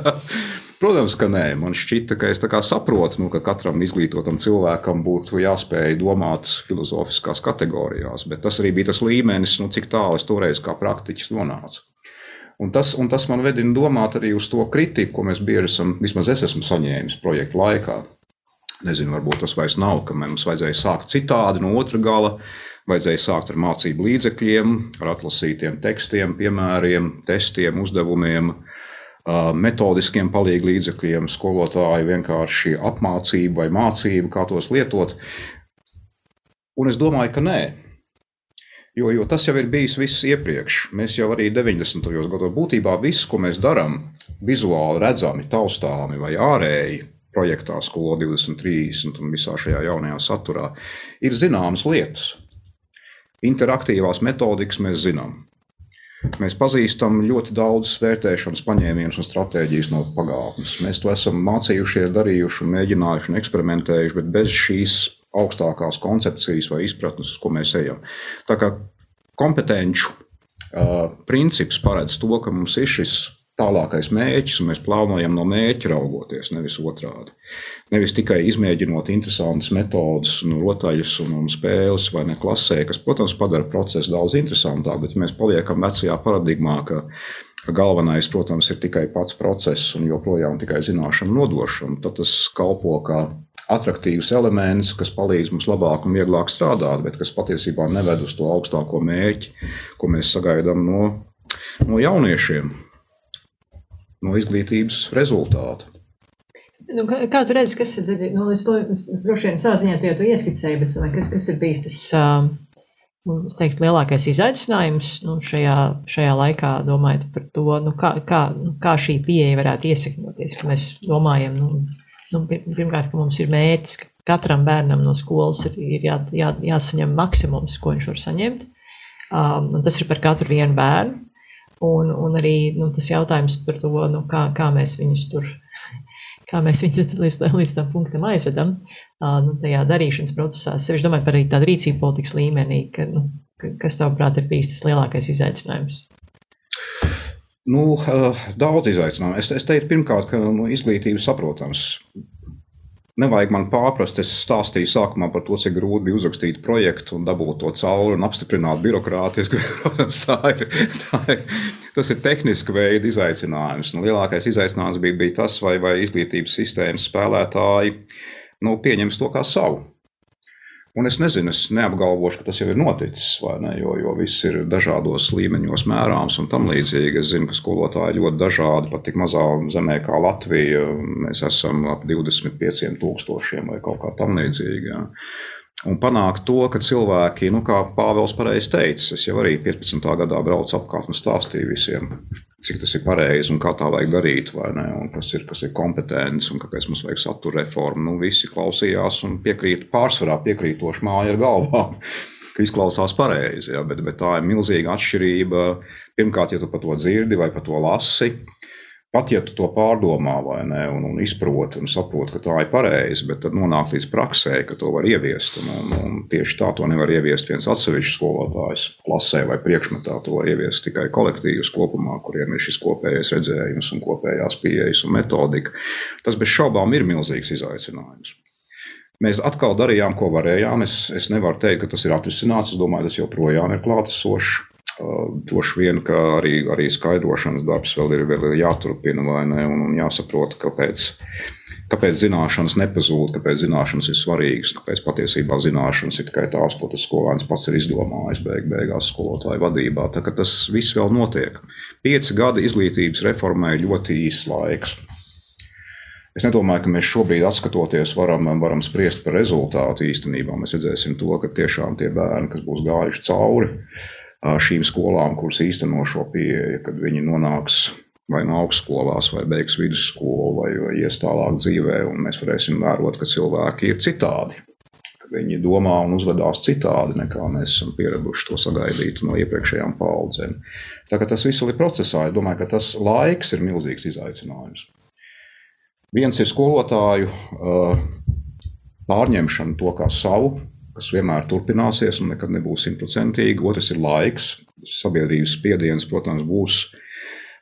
Protams, ka nē. Man šķita, ka es saprotu, nu, ka katram izglītotam cilvēkam būtu jāspēj domāt filozofiskās kategorijās, bet tas arī bija tas līmenis, nu, cik tālu es toreiz kā praktiķis nonācu. Un tas, un tas man vedina domāt arī uz to kritiku, ko mēs bieži esam, vismaz es esmu saņēmis projekta laikā. Nezinu, varbūt tas vairs nav, ka mums vajadzēja sākt citādi no otra gala. Vajadzēja sākt ar mācību līdzekļiem, ar atlasītiem tekstiem, piemēriem, testiem, uzdevumiem, metodiskiem palīdzības līdzekļiem, skolotāju vienkārši apmācību vai mācību, kā tos lietot. Un es domāju, ka nē. Jo, jo tas jau ir bijis viss iepriekš. Mēs jau arī 90. gados būtībā viss, ko mēs darām, vizuāli redzami, taustāmi vai ārēji projektā Skola 2030 un visā šajā jaunajā saturā, ir zināmas lietas. Interaktīvās metodikas mēs zinām. Mēs pazīstam ļoti daudz vērtēšanas paņēmienus un stratēģijas no pagātnes. Mēs to esam mācījušies, darījuši, un mēģinājuši un eksperimentējuši, bet bez šīs augstākās koncepcijas vai izpratnes, ko mēs ejam. Tā kā kompetenču uh, princips paredz to, ka mums ir šis tālākais mērķis, un mēs plānojam no mērķa raugoties, nevis otrādi. Nevis tikai izmēģinot interesantas metodes, un rotaļas un, un spēles vai ne klasē, kas, protams, padara procesu daudz interesantāku, bet ja mēs paliekam vecajā paradigmā, ka, ka galvenais, protams, ir tikai pats process un joprojām tikai zināšanu nodošana, tad tas kalpo kā attraktīvs elements, kas palīdz mums labāk un vieglāk strādāt, bet kas patiesībā neved uz to augstāko mērķi, ko mēs sagaidām no, no jauniešiem no izglītības rezultātu. Nu, kā, kā tu redzi, kas ir? Nu, to, droši vien savā ziņā to jau ieskicēju, bet domāju, kas, kas ir bijis tas, es teiktu, lielākais izaicinājums nu, šajā, šajā laikā, domājot par to, nu, kā, kā, nu, kā šī pieeja varētu iesakņoties, mēs domājam, nu, nu, pirmkārt, ka mums ir mērķis, ka katram bērnam no skolas ir, ir jā, jā, jāsaņem maksimums, ko viņš var saņemt. Um, tas ir par katru vienu bērnu. Un, un arī nu, tas jautājums par to, nu, kā, kā mēs viņus tur, kā mēs viņus līdz, līdz tam punktam aizvedam, nu, tajā darīšanas procesā. Es domāju par tādu rīcību politikas līmenī, ka, nu, kas tavuprāt ir bijis tas lielākais izaicinājums? Nu, daudz izaicinājumu. Es, es teiktu, pirmkārt, ka nu, izglītība saprotams Nevajag man pārprast, es stāstīju sākumā par to, cik grūti bija uzrakstīt projektu un dabūt to cauri un apstiprināt birokrātiski. Tā ir, tā ir, tas ir tehniska veida izaicinājums. Un lielākais izaicinājums bija, bija tas, vai, vai izglītības sistēmas spēlētāji nu, pieņems to kā savu. Un es nezinu, es neapgalvošu, ka tas jau ir noticis, ne, jo, jo viss ir dažādos līmeņos mērāms un tam līdzīgi. Es zinu, ka skolotāji ļoti dažādi, pat tik mazā zemē kā Latvija. Mēs esam ap 25 tūkstošiem vai kaut kā tam līdzīga. Un panākt to, ka cilvēki, nu, kā Pāvils pareizi teica, es jau arī 15. gadā braucu apkārt un stāstīju visiem, cik tas ir pareizi un kā tā vajag darīt, vai ne, un kas ir, kas ir kompetents un kāpēc mums vajag satura reformu. Nu, visi klausījās un piekrīt, pārsvarā piekrītoši māja ar galvām. izklausās pareizi, ja, bet, bet tā ir milzīga atšķirība. Pirmkārt, ja tu par to dzirdi vai par to lasi, Pat ja tu to pārdomā ne, un, un izproti un saproti, ka tā ir pareizi, bet tad nonāk līdz praksē, ka to var ieviest. Un, un, un tieši tā to nevar ieviest viens atsevišķs skolotājs klasē vai priekšmetā. To var ieviest tikai kolektīvs kopumā, kuriem ir šis kopējais redzējums un kopējās pieejas un metodika. Tas bez šaubām ir milzīgs izaicinājums. Mēs atkal darījām, ko varējām. Es, es nevaru teikt, ka tas ir atrisināts. Es domāju, tas joprojām ir klātesošs. Droši vien, ka arī, arī skaidrošanas darbs vēl ir, vēl ir jāturpina, vai ne, un, un jāsaprot, kāpēc, kāpēc zināšanas nepazūd, kāpēc zināšanas ir svarīgas, kāpēc patiesībā zināšanas ir tikai tās, ko tas skolēns pats ir izdomājis beig, beigās skolotāju vadībā. Tā, tas viss vēl notiek. Pieci gadi izglītības reformai ļoti īsts laiks. Es nedomāju, ka mēs šobrīd, skatoties, varam, varam spriest par rezultātu īstenībā. Mēs redzēsim to, ka tiešām tie bērni, kas būs gājuši cauri, šīm skolām, kuras īsteno šo pieeju, kad viņi nonāks vai no augstskolās, vai beigs vidusskolu, vai ies tālāk dzīvē, un mēs varēsim vērot, ka cilvēki ir citādi. Viņi domā un uzvedās citādi, nekā mēs esam pieraduši to sagaidīt no iepriekšējām paudzēm. Tā kā tas viss ir procesā, es domāju, ka tas laiks ir milzīgs izaicinājums. Viens ir skolotāju pārņemšana to kā savu, kas vienmēr turpināsies un nekad nebūs simtprocentīgi. Otrs ir laiks. Sabiedrības spiediens, protams, būs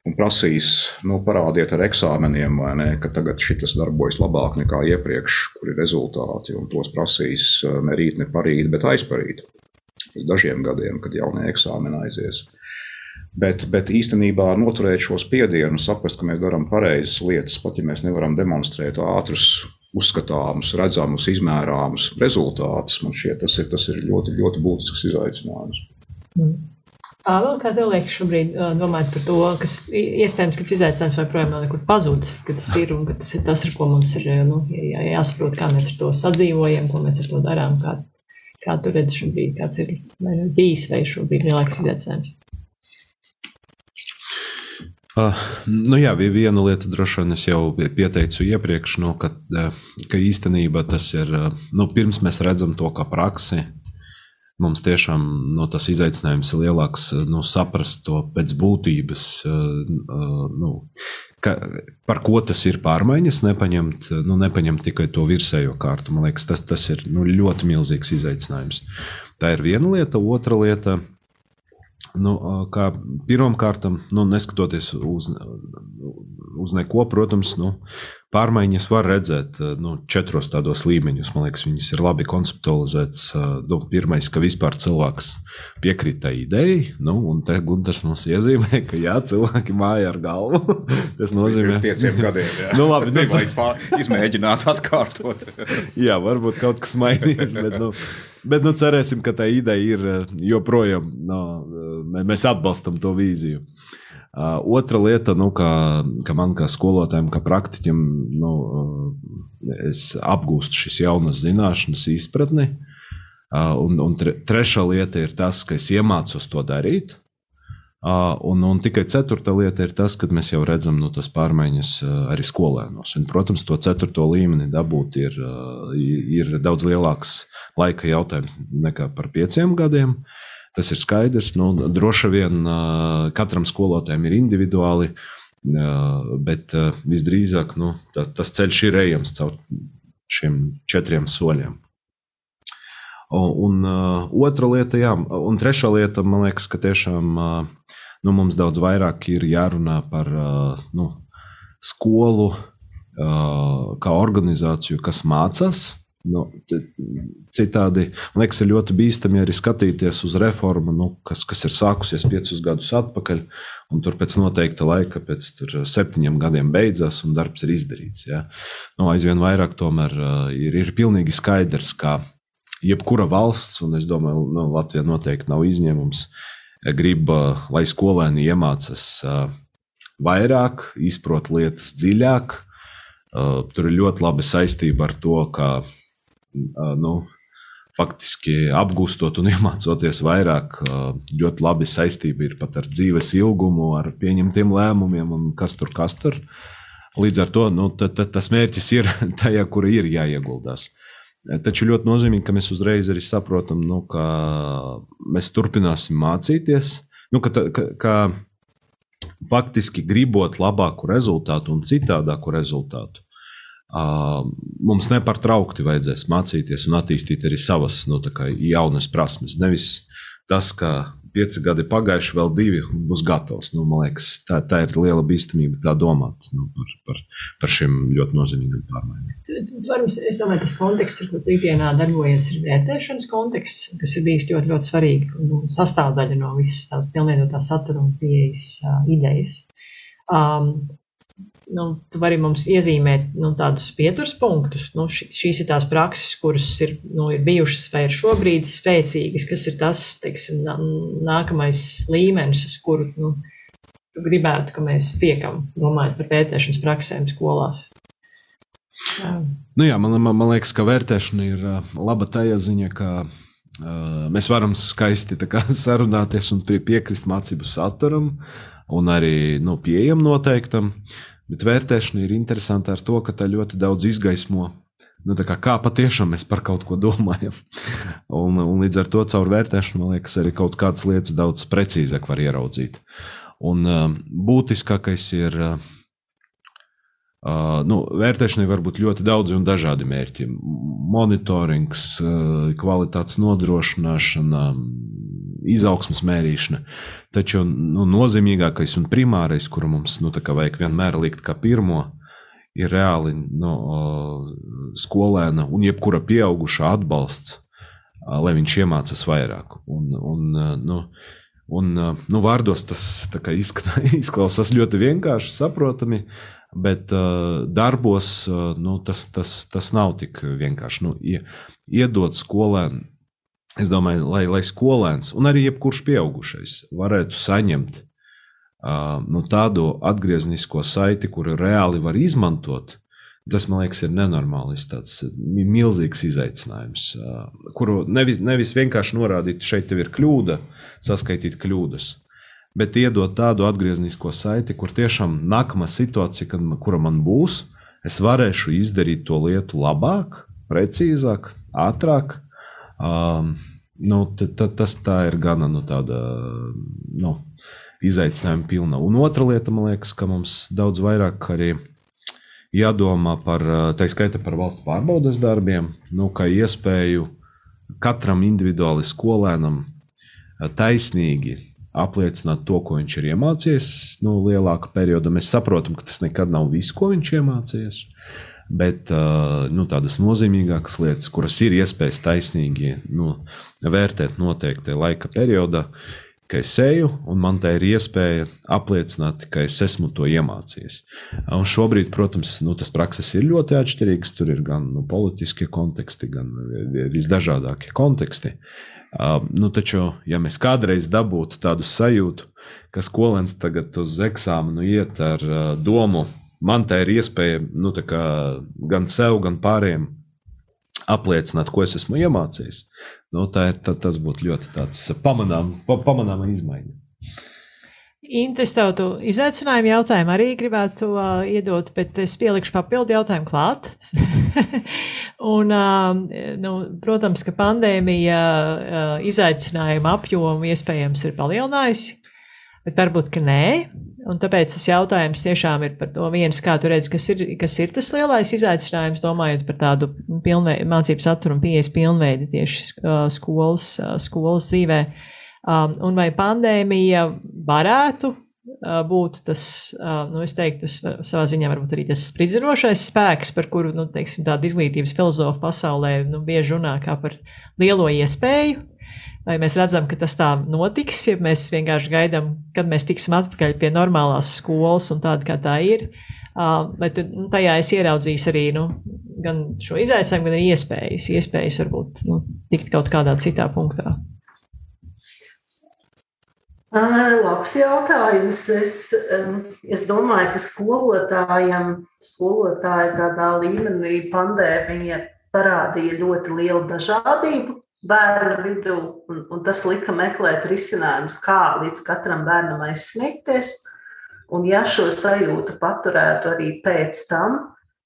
un prasīs, nu, parādiet ar eksāmeniem, vai ne, ka tagad šis darbojas labāk nekā iepriekš, kur ir rezultāti, un tos prasīs eh, ne rīt, ne parīt, bet aizparīt. Pēc dažiem gadiem, kad jaunie eksāmeni aizies. Bet, bet īstenībā noturēt šo spiedienu, saprast, ka mēs darām pareizas lietas, pat ja mēs nevaram demonstrēt ātrus uzskatāmus, redzamus, izmērāmus rezultātus. Man šķiet, tas ir, tas ir ļoti, ļoti būtisks izaicinājums. Mm. Vēl kā tev liekas šobrīd, domājot par to, kas iespējams, ka tas izaicinājums joprojām nav nekur pazudis, ka tas ir un ka tas ir tas, ar ko mums ir nu, jā, jāsaprot, kā mēs ar to sadzīvojam, ko mēs ar to darām, kā, kā tu redzi šobrīd, kāds ir nu bijis vai šobrīd lielāks izaicinājums. Uh, nu jā, viena lieta droši vien es jau pieteicu iepriekš, nu, ka, ka īstenībā tas ir, nu, pirms mēs redzam to kā praksi, mums tiešām nu, tas izaicinājums ir lielāks, nu, saprast to pēc būtības, uh, nu, ka, par ko tas ir pārmaiņas, nepaņemt, nu, nepaņemt tikai to virsējo kārtu. Man liekas, tas, tas ir nu, ļoti milzīgs izaicinājums. Tā ir viena lieta, otra lieta Nu, kā pirmkārt, nu, neskatoties uz, uz neko, protams, nu, pārmaiņas var redzēt nu, četros tādos līmeņos. Man liekas, viņas ir labi konceptualizētas. Nu, pirmais, ka vispār cilvēks piekrīt tai idejai, nu, un te Gunārs mums iezīmē, ka jā, cilvēki māja ar galvu. Tas nozīmē, ka pieciem gadiem jā. nu, labi, nu, vajag izmēģināt atkārtot. jā, varbūt kaut kas mainījies. Bet, nu, Bet nu, cerēsim, ka tā ideja ir eh, joprojām, no, eh, mēs atbalstam to vīziju. Uh, otra lieta, nu, ka, ka man kā skolotājam, kā praktiķim, nu, es apgūstu šīs jaunas zināšanas, izpratni. Uh, un, un tre, trešā lieta ir tas, ka es iemācos to darīt. Un, un tikai ceturta lieta ir tas, ka mēs jau redzam nu, tas pārmaiņas arī skolēnos. Un, protams, to ceturto līmeni dabūt ir, ir daudz lielāks laika jautājums nekā par pieciem gadiem. Tas ir skaidrs. Nu, droši vien katram skolotājam ir individuāli, bet visdrīzāk nu, tas ceļš ir ejams caur šiem četriem soļiem. Un, un otra lieta, jā, un trešā lieta, man liekas, ka tiešām nu, mums daudz vairāk ir jārunā par nu, skolu kā organizāciju, kas mācās. Nu, citādi, man liekas, ir ļoti bīstami arī skatīties uz reformu, nu, kas, kas ir sākusies piecus gadus atpakaļ, un tur pēc noteikta laika, pēc septiņiem gadiem beidzās, un darbs ir izdarīts. Ja. Nu, aizvien vairāk tomēr ir, ir pilnīgi skaidrs, ka jebkura valsts, un es domāju, nu, Latvija noteikti nav izņēmums, grib, lai skolēni iemācās vairāk, izprot lietas dziļāk. Tur ir ļoti laba saistība ar to, ka nu, faktiski apgūstot un iemācoties vairāk, ļoti labi saistība ir pat ar dzīves ilgumu, ar pieņemtiem lēmumiem un kas tur kas tur. Līdz ar to nu, t, t, tas mērķis ir tajā, kur ir jāieguldās. Taču ļoti nozīmīgi, ka mēs uzreiz arī saprotam, nu, ka mēs turpināsim mācīties, nu, ka, ka, ka faktiski gribot labāku rezultātu un citādāku rezultātu. Mums nepārtraukti vajadzēs mācīties un attīstīt arī savas nu, jaunas prasmes. Nevis tas, ka pieci gadi pagājuši, vēl divi būs gatavs. Nu, man liekas, tā, tā ir liela bīstamība tā domāt nu, par, par, par šiem ļoti nozīmīgiem pārmaiņām. Es domāju, tas konteksts, ar ko tu ikdienā darbojies, ir vērtēšanas konteksts, kas ir bijis ļoti, ļoti svarīgi un sastāvdaļa no visas tās pilnveidotā satura un pieejas uh, idejas. Um, nu, tu vari mums iezīmēt nu, tādus pieturas punktus. Nu, š, šīs ir tās prakses, kuras ir, nu, ir bijušas vai ir šobrīd spēcīgas, kas ir tas teiksim, nākamais līmenis, uz kuru nu, gribētu, ka mēs tiekam, domājot par vērtēšanas praksēm skolās. Jā. Nu jā, man, man, man liekas, ka vērtēšana ir laba tajā ziņā, ka uh, mēs varam skaisti kā, sarunāties un piekrist mācību saturam un arī nu, pieejam noteiktam. Uh, Bet vērtēšana ir interesanta ar to, ka tā ļoti daudz izgaismo. Nu, kā, kā patiešām mēs par kaut ko domājam. un, un līdz ar to caur vērtēšanu, man liekas, arī kaut kādas lietas daudz precīzāk var ieraudzīt. Un uh, būtiskākais ir, uh, nu, vērtēšanai var būt ļoti daudz un dažādi mērķi. Monitorings, uh, kvalitātes nodrošināšana, izaugsmas mērīšana. Taču nu, nozīmīgākais un primārais, kuru mums nu, vajag vienmēr likt kā pirmo, ir reāli nu, skolēna un jebkura pieaugušā atbalsts, lai viņš iemācās vairāk. Un, un, nu, un, nu, vārdos tas izklausās ļoti vienkārši, saprotami, bet darbos nu, tas, tas, tas nav tik vienkārši. Nu, iedot skolēnam Es domāju, lai, lai skolēns un arī jebkurš pieaugušais varētu saņemt uh, nu, tādu atgrieznisko saiti, kuru reāli var izmantot, tas man liekas, ir nenormāls, tāds milzīgs izaicinājums, uh, kuru nevis, nevis vienkārši norādīt, šeit ir kļūda, saskaitīt kļūdas. Bet iedot tādu atgrieznisko saiti, kur tiešām nākamā situācija, kad, kura man būs, es varēšu izdarīt to lietu labāk, precīzāk, ātrāk, Um, nu, tas tā ir gana nu, tāda nu, izaicinājuma pilna. Un otra lieta, man liekas, ka mums daudz vairāk arī jādomā par, tā skaita par valsts pārbaudas darbiem, nu, kā iespēju katram individuāli skolēnam taisnīgi apliecināt to, ko viņš ir iemācījies nu, lielāka perioda. Mēs saprotam, ka tas nekad nav viss, ko viņš iemācījies bet nu, tādas nozīmīgākas lietas, kuras ir iespējas taisnīgi nu, vērtēt noteikti laika periodā, ka es eju un man tā ir iespēja apliecināt, ka es esmu to iemācījies. Un šobrīd, protams, nu, tas prakses ir ļoti atšķirīgs. Tur ir gan nu, politiskie konteksti, gan visdažādākie konteksti. Uh, nu, taču, ja mēs kādreiz dabūtu tādu sajūtu, ka skolēns tagad uz eksāmenu iet ar uh, domu, man tā ir iespēja nu, gan sev, gan pārējiem apliecināt, ko es esmu iemācījis. Nu, tā tā, tas būtu ļoti pamanāma pa, pamanām izmaiņa. Intes, tev tu izaicinājumu jautājumu arī gribētu uh, iedot, bet es pielikšu papildu jautājumu klāt. un, uh, nu, protams, ka pandēmija uh, izaicinājumu apjomu iespējams ir palielinājusi, bet varbūt, ka nē. Un tāpēc tas jautājums tiešām ir par to viens, kā tu redzi, kas ir, kas ir tas lielais izaicinājums, domājot par tādu pilnveid, mācību saturu un pieejas pilnveidi tieši skolas, skolas dzīvē. Un vai pandēmija varētu būt tas, nu, es teiktu, savā ziņā varbūt arī tas spridzinošais spēks, par kuru, nu, teiksim, tāda izglītības filozofa pasaulē, nu, bieži runā kā par lielo iespēju. Vai mēs redzam, ka tas tā notiks, ja mēs vienkārši gaidām, kad mēs tiksim atpakaļ pie normālās skolas un tāda, kā tā ir. Bet nu, tajā es ieraudzīju arī nu, gan šo izaicinājumu, gan arī iespējas, iespējas varbūt nu, tikt kaut kādā citā punktā. Labs jautājums. Es, es domāju, ka skolotājiem, skolotāji tādā līmenī pandēmija parādīja ļoti lielu dažādību bērnu vidū, un, un tas lika meklēt risinājumus, kā līdz katram bērnam aizsniegties. Un ja šo sajūtu paturētu arī pēc tam,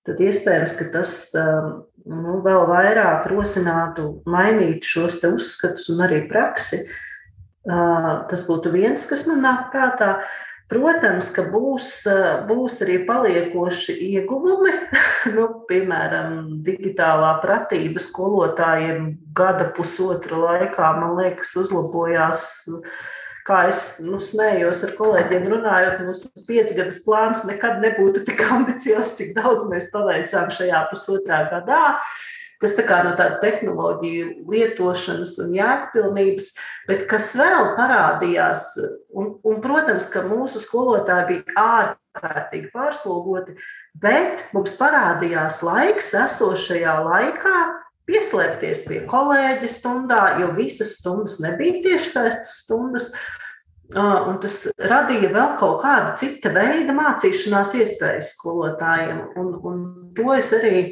tad iespējams, ka tas nu, vēl vairāk rosinātu mainīt šos uzskatus un arī praksi. Uh, Tas būtu viens, kas man nāk prātā. Protams, ka būs, būs arī paliekoši ieguvumi. nu, piemēram, digitālā pratība skolotājiem gada pusotra laikā, man liekas, uzlabojās. Kā es nu, smējos ar kolēģiem, runājot, mūsu piecgadas plāns nekad nebūtu tik ambiciozs, cik daudz mēs paveicām šajā pusotrā gadā. Uh, Tas tā kā no tāda tehnoloģiju lietošanas un jēgpilnības, bet kas vēl parādījās, un, un protams, ka mūsu skolotāji bija ārkārtīgi pārslogoti, bet mums parādījās laiks esošajā laikā pieslēgties pie kolēģa stundā, jo visas stundas nebija tiešsaistes stundas. Un tas radīja vēl kaut kādu citu veidu mācīšanās iespējas skolotājiem. Un, un to es arī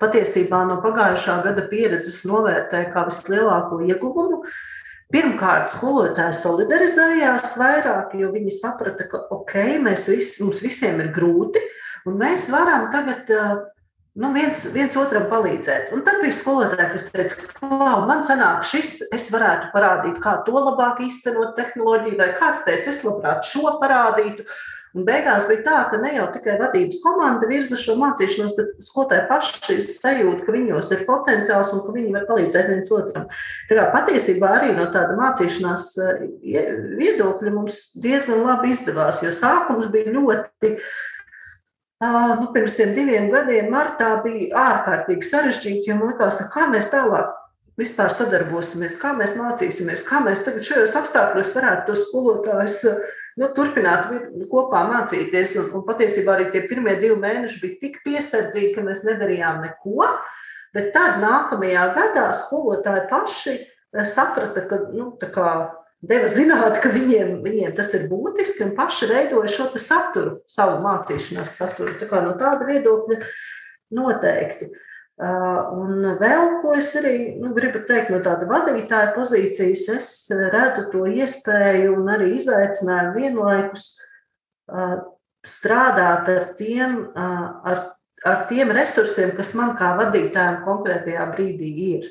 patiesībā no pagājušā gada pieredzes novērtēja kā vislielāko ieguvumu. Pirmkārt, skolotāji solidarizējās vairāk, jo viņi saprata, ka ok, mēs visi, mums visiem ir grūti, un mēs varam tagad nu, viens, viens otram palīdzēt. Un tad bija skolotāji, kas teica, ka man sanāk šis, es varētu parādīt, kā to labāk īstenot tehnoloģiju, vai kāds teica, es labprāt šo parādītu. Un beigās bija tā, ka ne jau tikai vadības komanda virza šo mācīšanos, bet skolotāji paši sajūt, ka viņos ir potenciāls un ka viņi var palīdzēt viens otram. Tā kā patiesībā arī no tāda mācīšanās eh, viedokļa mums diezgan labi izdevās, jo sākums bija ļoti nu, pirms diviem gadiem, martā, bija ārkārtīgi sarežģīti. Man liekas, kā mēs tālāk vispār sadarbosimies, kā mēs mācīsimies, kā mēs tagad šajos apstākļos varētu tos skolotājus nu, turpināt kopā mācīties. Un, un patiesībā arī tie pirmie divi mēneši bija tik piesardzīgi, ka mēs nedarījām neko. Bet tad nākamajā gadā skolotāji paši eh, saprata, ka nu, deva zināt, ka viņiem, viņiem tas ir būtiski un paši veidoja šo saturu, savu mācīšanās saturu. Tā kā no tāda viedokļa noteikti. Uh, Un vēl, ko es arī nu, gribu teikt no tāda vadītāja pozīcijas, es redzu to iespēju un arī izaicinājumu vienlaikus strādāt ar tiem, ar, ar tiem resursiem, kas man kā vadītājam konkrētajā brīdī ir.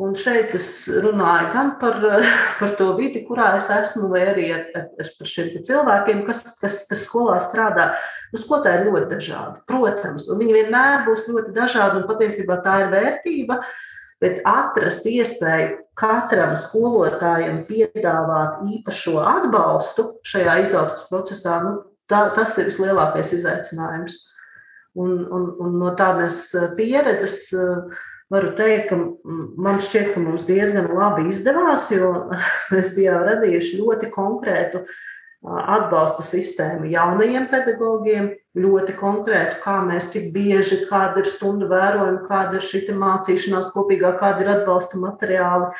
Un šeit es runāju gan par, par to vidi, kurā es esmu, vai arī ar, ar, ar šiem cilvēkiem, kas, kas, kas skolā strādā. Nu, skolotāji ir ļoti dažādi, protams, un viņi vienmēr būs ļoti dažādi, un patiesībā tā ir vērtība. Bet atrast iespēju katram skolotājam piedāvāt īpašo atbalstu šajā izaugsmes procesā, nu, tā, tas ir vislielākais izaicinājums. Un, un, un no tādas pieredzes uh, varu teikt, ka man šķiet, ka mums diezgan labi izdevās, jo mēs bijām radījuši ļoti konkrētu atbalsta sistēmu jaunajiem pedagogiem, ļoti konkrētu, kā mēs, cik bieži, kāda ir stundu vērojuma, kāda ir šī mācīšanās kopīgā, kāda ir atbalsta materiāli.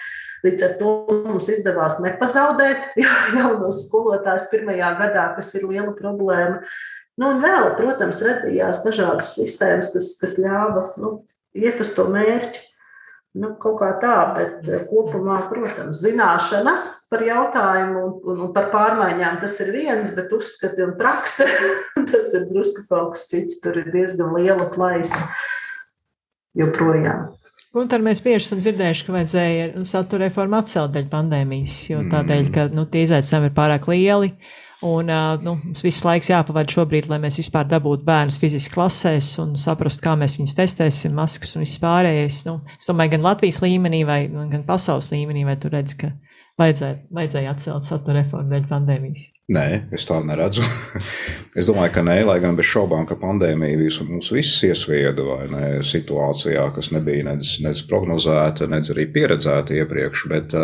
Līdz ar to mums izdevās nepazaudēt jaunos skolotājus pirmajā gadā, kas ir liela problēma. Nu, un vēl, protams, radījās dažādas sistēmas, kas, kas ļāva nu, iet uz to mērķi. Nu, kaut kā tā, bet eh, kopumā, protams, zināšanas par jautājumu un, un par pārmaiņām tas ir viens, bet uzskati un prakse tas ir drusku kaut kas cits. Tur ir diezgan liela plaisa joprojām. Un tad mēs bieži esam dzirdējuši, ka vajadzēja satura reformu atcelt dēļ pandēmijas, jo tādēļ, ka nu, tie izaicinājumi ir pārāk lieli. Un nu, mums viss laiks jāpavada šobrīd, lai mēs vispār dabūtu bērnus fiziski klasēs un saprastu, kā mēs viņus testēsim, maskas un viss pārējais. Nu, es domāju, gan Latvijas līmenī, vai, gan pasaules līmenī, vai tu redz, ka vajadzēja, vajadzēja atcelt satura reformu dēļ pandēmijas? Nē, es tādu neredzu. es domāju, ka nē, lai gan bez šaubām, ka pandēmija visu, mūs visus iesvieda vai ne situācijā, kas nebija nedz, nedz prognozēta, nedz arī pieredzēta iepriekš. Bet,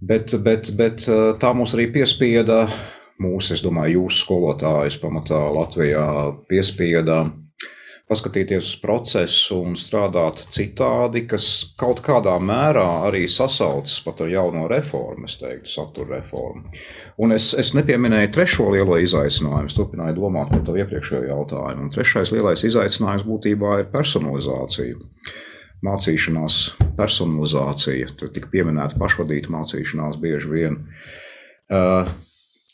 bet, bet, bet tā mūs arī piespieda, mūsu, es domāju, jūsu skolotājus pamatā Latvijā piespieda paskatīties uz procesu un strādāt citādi, kas kaut kādā mērā arī sasaucas pat ar jauno reformu, es teiktu, satura reformu. Un es, es nepieminēju trešo lielo izaicinājumu, es turpināju domāt par tavu iepriekšējo jautājumu. Un trešais lielais izaicinājums būtībā ir personalizācija. Mācīšanās, personalizācija, tur tika pieminēta pašvadīta mācīšanās bieži vien.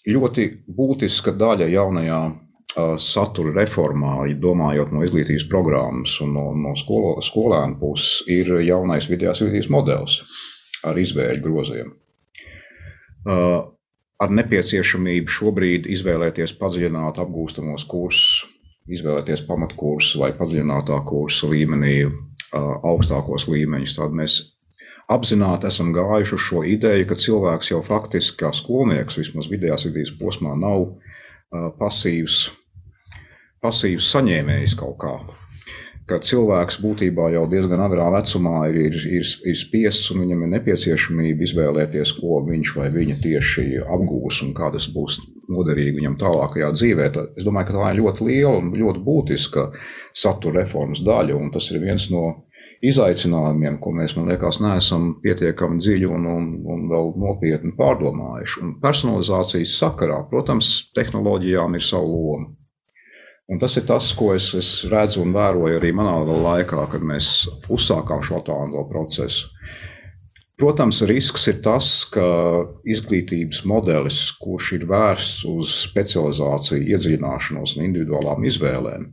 Ļoti būtiska daļa jaunajā satura reformā, domājot no izglītības programmas un no, no skolo, skolēnu puses, ir jaunais vidējās izglītības modelis ar izvēļu groziem. Ar nepieciešamību šobrīd izvēlēties padziļināt apgūstamos kursus, izvēlēties pamatkursus vai padziļinātā kursa līmenī, augstākos līmeņus. Tad mēs apzināti esam gājuši uz šo ideju, ka cilvēks jau faktiski kā skolnieks, vismaz vidējās izglītības posmā, nav pasīvs pasīvs saņēmējs kaut kā. Ka cilvēks būtībā jau diezgan agrā vecumā ir, ir, ir, ir spiests un viņam ir nepieciešamība izvēlēties, ko viņš vai viņa tieši apgūs un kā tas būs noderīgi viņam tālākajā dzīvē. Es domāju, ka tā ir ļoti liela un ļoti būtiska satura reformas daļa, un tas ir viens no izaicinājumiem, ko mēs, man liekas, neesam pietiekami dziļi un, un, un vēl nopietni pārdomājuši. Un personalizācijas sakarā, protams, tehnoloģijām ir sava loma. Un tas ir tas, ko es, es redzu un vēroju arī manā laikā, kad mēs uzsākām šo tādu procesu. Protams, risks ir tas, ka izglītības modelis, kurš ir vērsts uz specializāciju, iedziļināšanos un individuālām izvēlēm,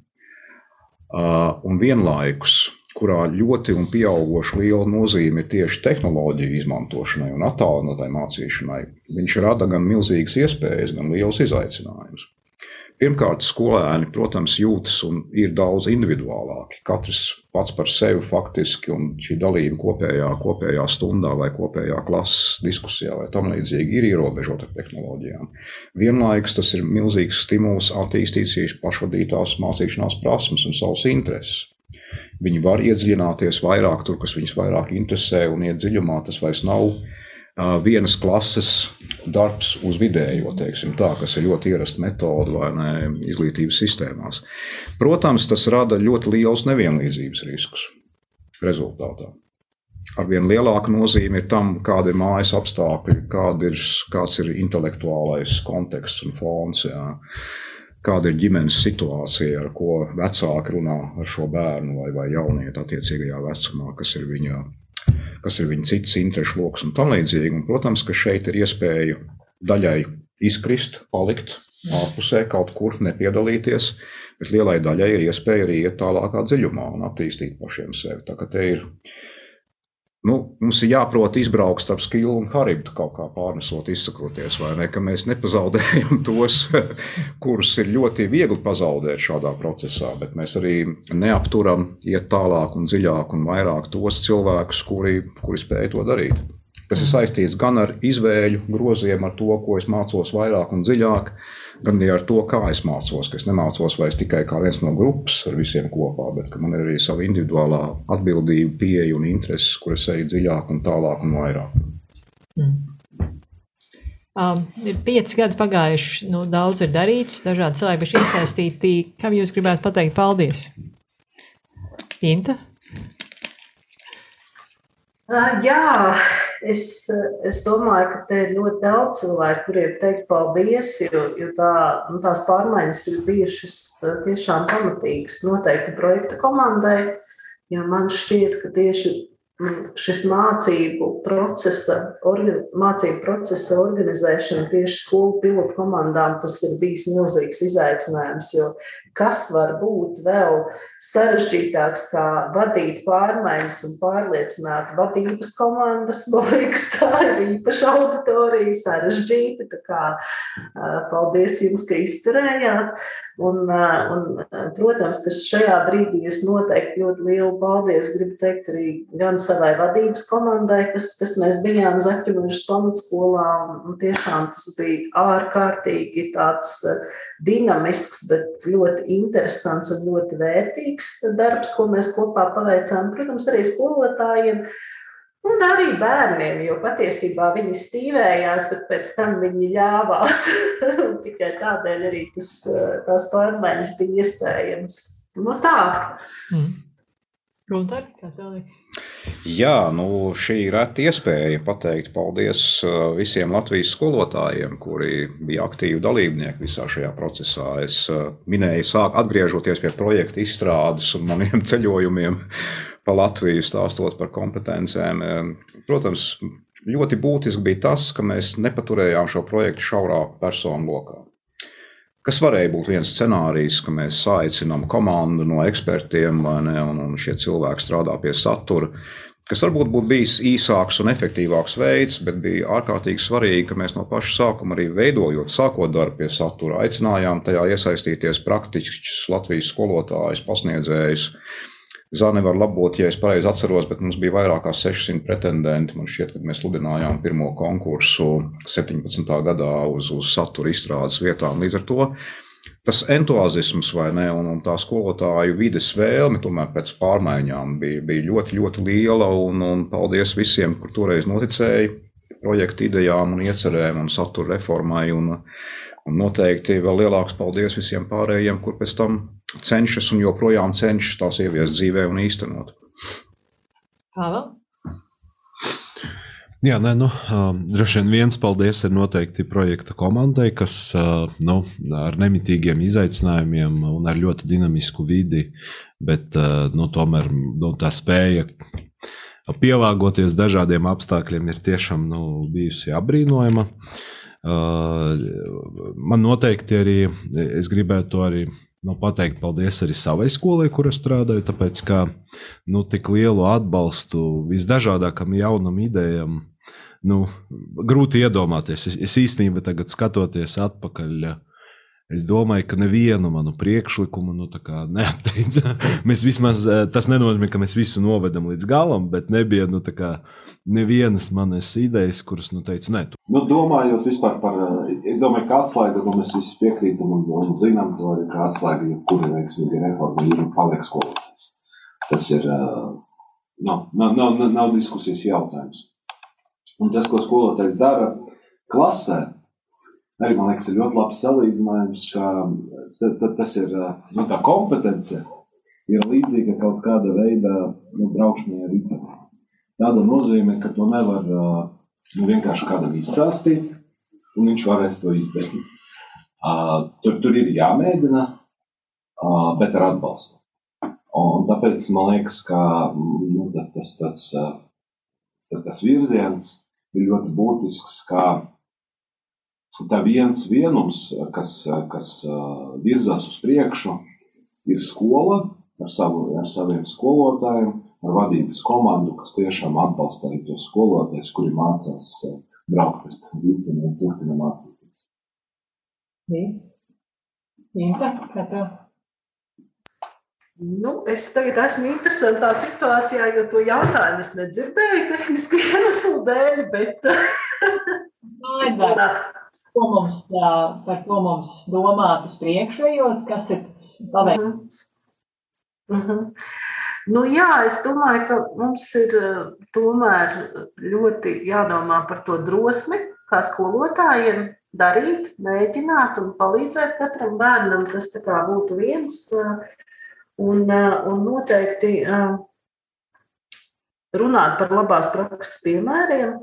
un vienlaikus, kurā ļoti un pieauguša liela nozīme ir tieši tehnoloģiju izmantošanai un attālinātai mācīšanai, viņš rada gan milzīgas iespējas, gan liels izaicinājums. Pirmkārt, skolēni, protams, jūtas un ir daudz individuālāki. Katrs pats par sevi faktiski, un šī dalība kopējā, kopējā stundā vai kopējā klases diskusijā vai tam līdzīgi ir ierobežota ar tehnoloģijām. Vienlaikus tas ir milzīgs stimuls attīstīt šīs pašvadītās mācīšanās prasmes un savus intereses. Viņi var iedziļināties vairāk tur, kas viņus vairāk interesē, un iet dziļumā tas vairs nav vienas klases darbs uz vidējo, tā, kas ir ļoti ierasta metode vai ne izglītības sistēmās. Protams, tas rada ļoti liels nevienlīdzības riskus rezultātā. Arvien lielāka nozīme ir tam, kāda ir mājas apstākļi, kāda ir, kāds ir intelektuālais konteksts un fons. Jā. Kāda ir ģimenes situācija, ar ko vecāki runā ar šo bērnu vai, vai jaunieti attiecīgajā vecumā, kas ir viņa kas ir viņa cits interešu lokus un tam līdzīgi. Un, protams, ka šeit ir iespēja daļai izkrist, palikt ārpusē, kaut kur nepiedalīties, bet lielai daļai ir iespēja arī iet tālākā dziļumā un attīstīt pašiem sevi. Tā kā te ir Nu, mums ir jāprot izbraukt starp skilu un haribu, kaut kā pārnesot, izsakoties, vai ne? Ka mēs nepazaudējam tos, kurus ir ļoti viegli pazaudēt šādā procesā, bet mēs arī neapturam iet tālāk un dziļāk un vairāk tos cilvēkus, kuri, kuri spēj to darīt. Tas ir saistīts gan ar izvēļu groziem, ar to, ko es mācos vairāk un dziļāk, gan arī ar to, kā es mācos. Es nemācos vairs tikai kā viens no grupas ar visiem kopā, bet man ir arī sava individuālā atbildība, pieeja un intereses, kuras eju dziļāk un tālāk un vairāk. Mm. Um, ir pieci gadi pagājuši, nu, daudz ir darīts, dažādi cilvēki ir iesaistīti. Kam jūs gribētu pateikt paldies? Inta? Uh, jā, es, es domāju, ka te ir ļoti daudz cilvēku, kuriem teikt paldies, jo, jo tā, nu, tās pārmaiņas ir bijušas tiešām pamatīgas. Noteikti projekta komandai, Jo man šķiet, ka tieši šis mācību procesa, orga, mācību procesa organizēšana tieši skolu pilotu komandām, tas ir bijis milzīgs izaicinājums, jo kas var būt vēl sarežģītāks kā vadīt pārmaiņas un pārliecināt vadības komandas, man liekas, tā ir īpaša auditorija, sarežģīta, kā paldies jums, ka izturējāt, un, un protams, ka šajā brīdī es noteikti ļoti lielu paldies gribu teikt arī gan savai vadības komandai, kas, kas mēs bijām Zaķumiņš pamatskolā. Un tiešām tas bija ārkārtīgi tāds eh, dinamisks, bet ļoti interesants un ļoti vērtīgs darbs, ko mēs kopā paveicām. Protams, arī skolotājiem. Un arī bērniem, jo patiesībā viņi stīvējās, bet pēc tam viņi ļāvās. Tikai tādēļ arī tas, tās pārmaiņas bija iespējamas. No nu tā. Mm. Gunter, kā tev liekas? Jā, nu, šī ir reta iespēja pateikt paldies uh, visiem Latvijas skolotājiem, kuri bija aktīvi dalībnieki visā šajā procesā. Es uh, minēju, sāk atgriežoties pie projekta izstrādes un maniem ceļojumiem pa Latviju, stāstot par kompetencēm. Um, protams, ļoti būtiski bija tas, ka mēs nepaturējām šo projektu šaurā personu lokā kas varēja būt viens scenārijs, ka mēs aicinām komandu no ekspertiem, ne, un, un šie cilvēki strādā pie satura. Kas varbūt būtu bijis īsāks un efektīvāks veids, bet bija ārkārtīgi svarīgi, ka mēs no paša sākuma arī veidojot, sākot darbu pie satura, aicinājām tajā iesaistīties praktiķus, Latvijas skolotājus, pasniedzējus, Zani var labot, ja es pareizi atceros, bet mums bija vairāk kā 600 pretendenti. Man šķiet, ka mēs sludinājām pirmo konkursu 17. gadā uz, uz satura izstrādes vietām. Līdz ar to tas entuziasms vai ne, un, un tā skolotāju vides vēlme tomēr pēc pārmaiņām bija, bija ļoti, ļoti liela. Un, un paldies visiem, kur toreiz noticēja projektu idejām un iecerēm un satura reformai. Un, un noteikti vēl lielāks paldies visiem pārējiem, kur pēc tam cenšas un joprojām cenšas tās ieviest dzīvē un īstenot. Kā vēl? Jā, nē, nu, droši vien viens paldies ir noteikti projekta komandai, kas nu, ar nemitīgiem izaicinājumiem un ar ļoti dinamisku vidi, bet nu, tomēr nu, tā spēja pielāgoties dažādiem apstākļiem ir tiešām nu, bijusi apbrīnojama. Man noteikti arī es gribētu arī nu, pateikt paldies arī savai skolai, kur es strādāju, tāpēc ka nu, tik lielu atbalstu visdažādākam jaunam idejam. Nu, grūti iedomāties. Es, es īstenībā tagad skatoties atpakaļ, Es domāju, ka nevienu manu priekšlikumu nu, neapteica. Mēs vismaz, eh, tas nenozīmē, ka mēs visu novedam līdz galam, bet nebija nu, kā, nevienas manas idejas, kuras nu, teicu, nē. Tu. Nu, domājot vispār par, eh, es domāju, ka atslēga, nu, mēs visi piekrītam un, un zinām to arī, ka atslēga, jebkura veiksmīga reforma ir paliek skolotājs. Tas ir, nu, nav, nav, nav diskusijas jautājums. Un tas, ko skolotājs dara klasē, arī man liekas, ir ļoti labs salīdzinājums, ka tas ir nu, tā kompetence. Ir līdzīga kaut kāda veida nu, braukšanai ar riteni. Tāda nozīme, ka to nevar nu, vienkārši kādam izstāstīt, un viņš varēs to izdarīt. Uh, tur, tur ir jāmēģina, uh, bet ar atbalstu. Un tāpēc man liekas, ka nu, tas, tas, tas, tas virziens ir ļoti būtisks, kā tā viens vienums, kas, kas virzās uz priekšu, ir skola ar, savu, ar saviem skolotājiem, ar vadības komandu, kas tiešām atbalsta arī tos skolotājus, kuri mācās braukt pret ģimeni un turpina mācīties. Viens. Inta, kā tev? Nu, es tagad esmu interesantā situācijā, jo to jautājumu es nedzirdēju tehniski iemeslu dēļ, bet. Aizvērtāt ko mums, par ko mums domāt uz priekšu, ejot, kas ir tas paveikts. Mm -hmm. Nu, jā, es domāju, ka mums ir tomēr ļoti jādomā par to drosmi, kā skolotājiem darīt, mēģināt un palīdzēt katram bērnam. Tas būtu viens. Un, un noteikti runāt par labās prakses piemēriem,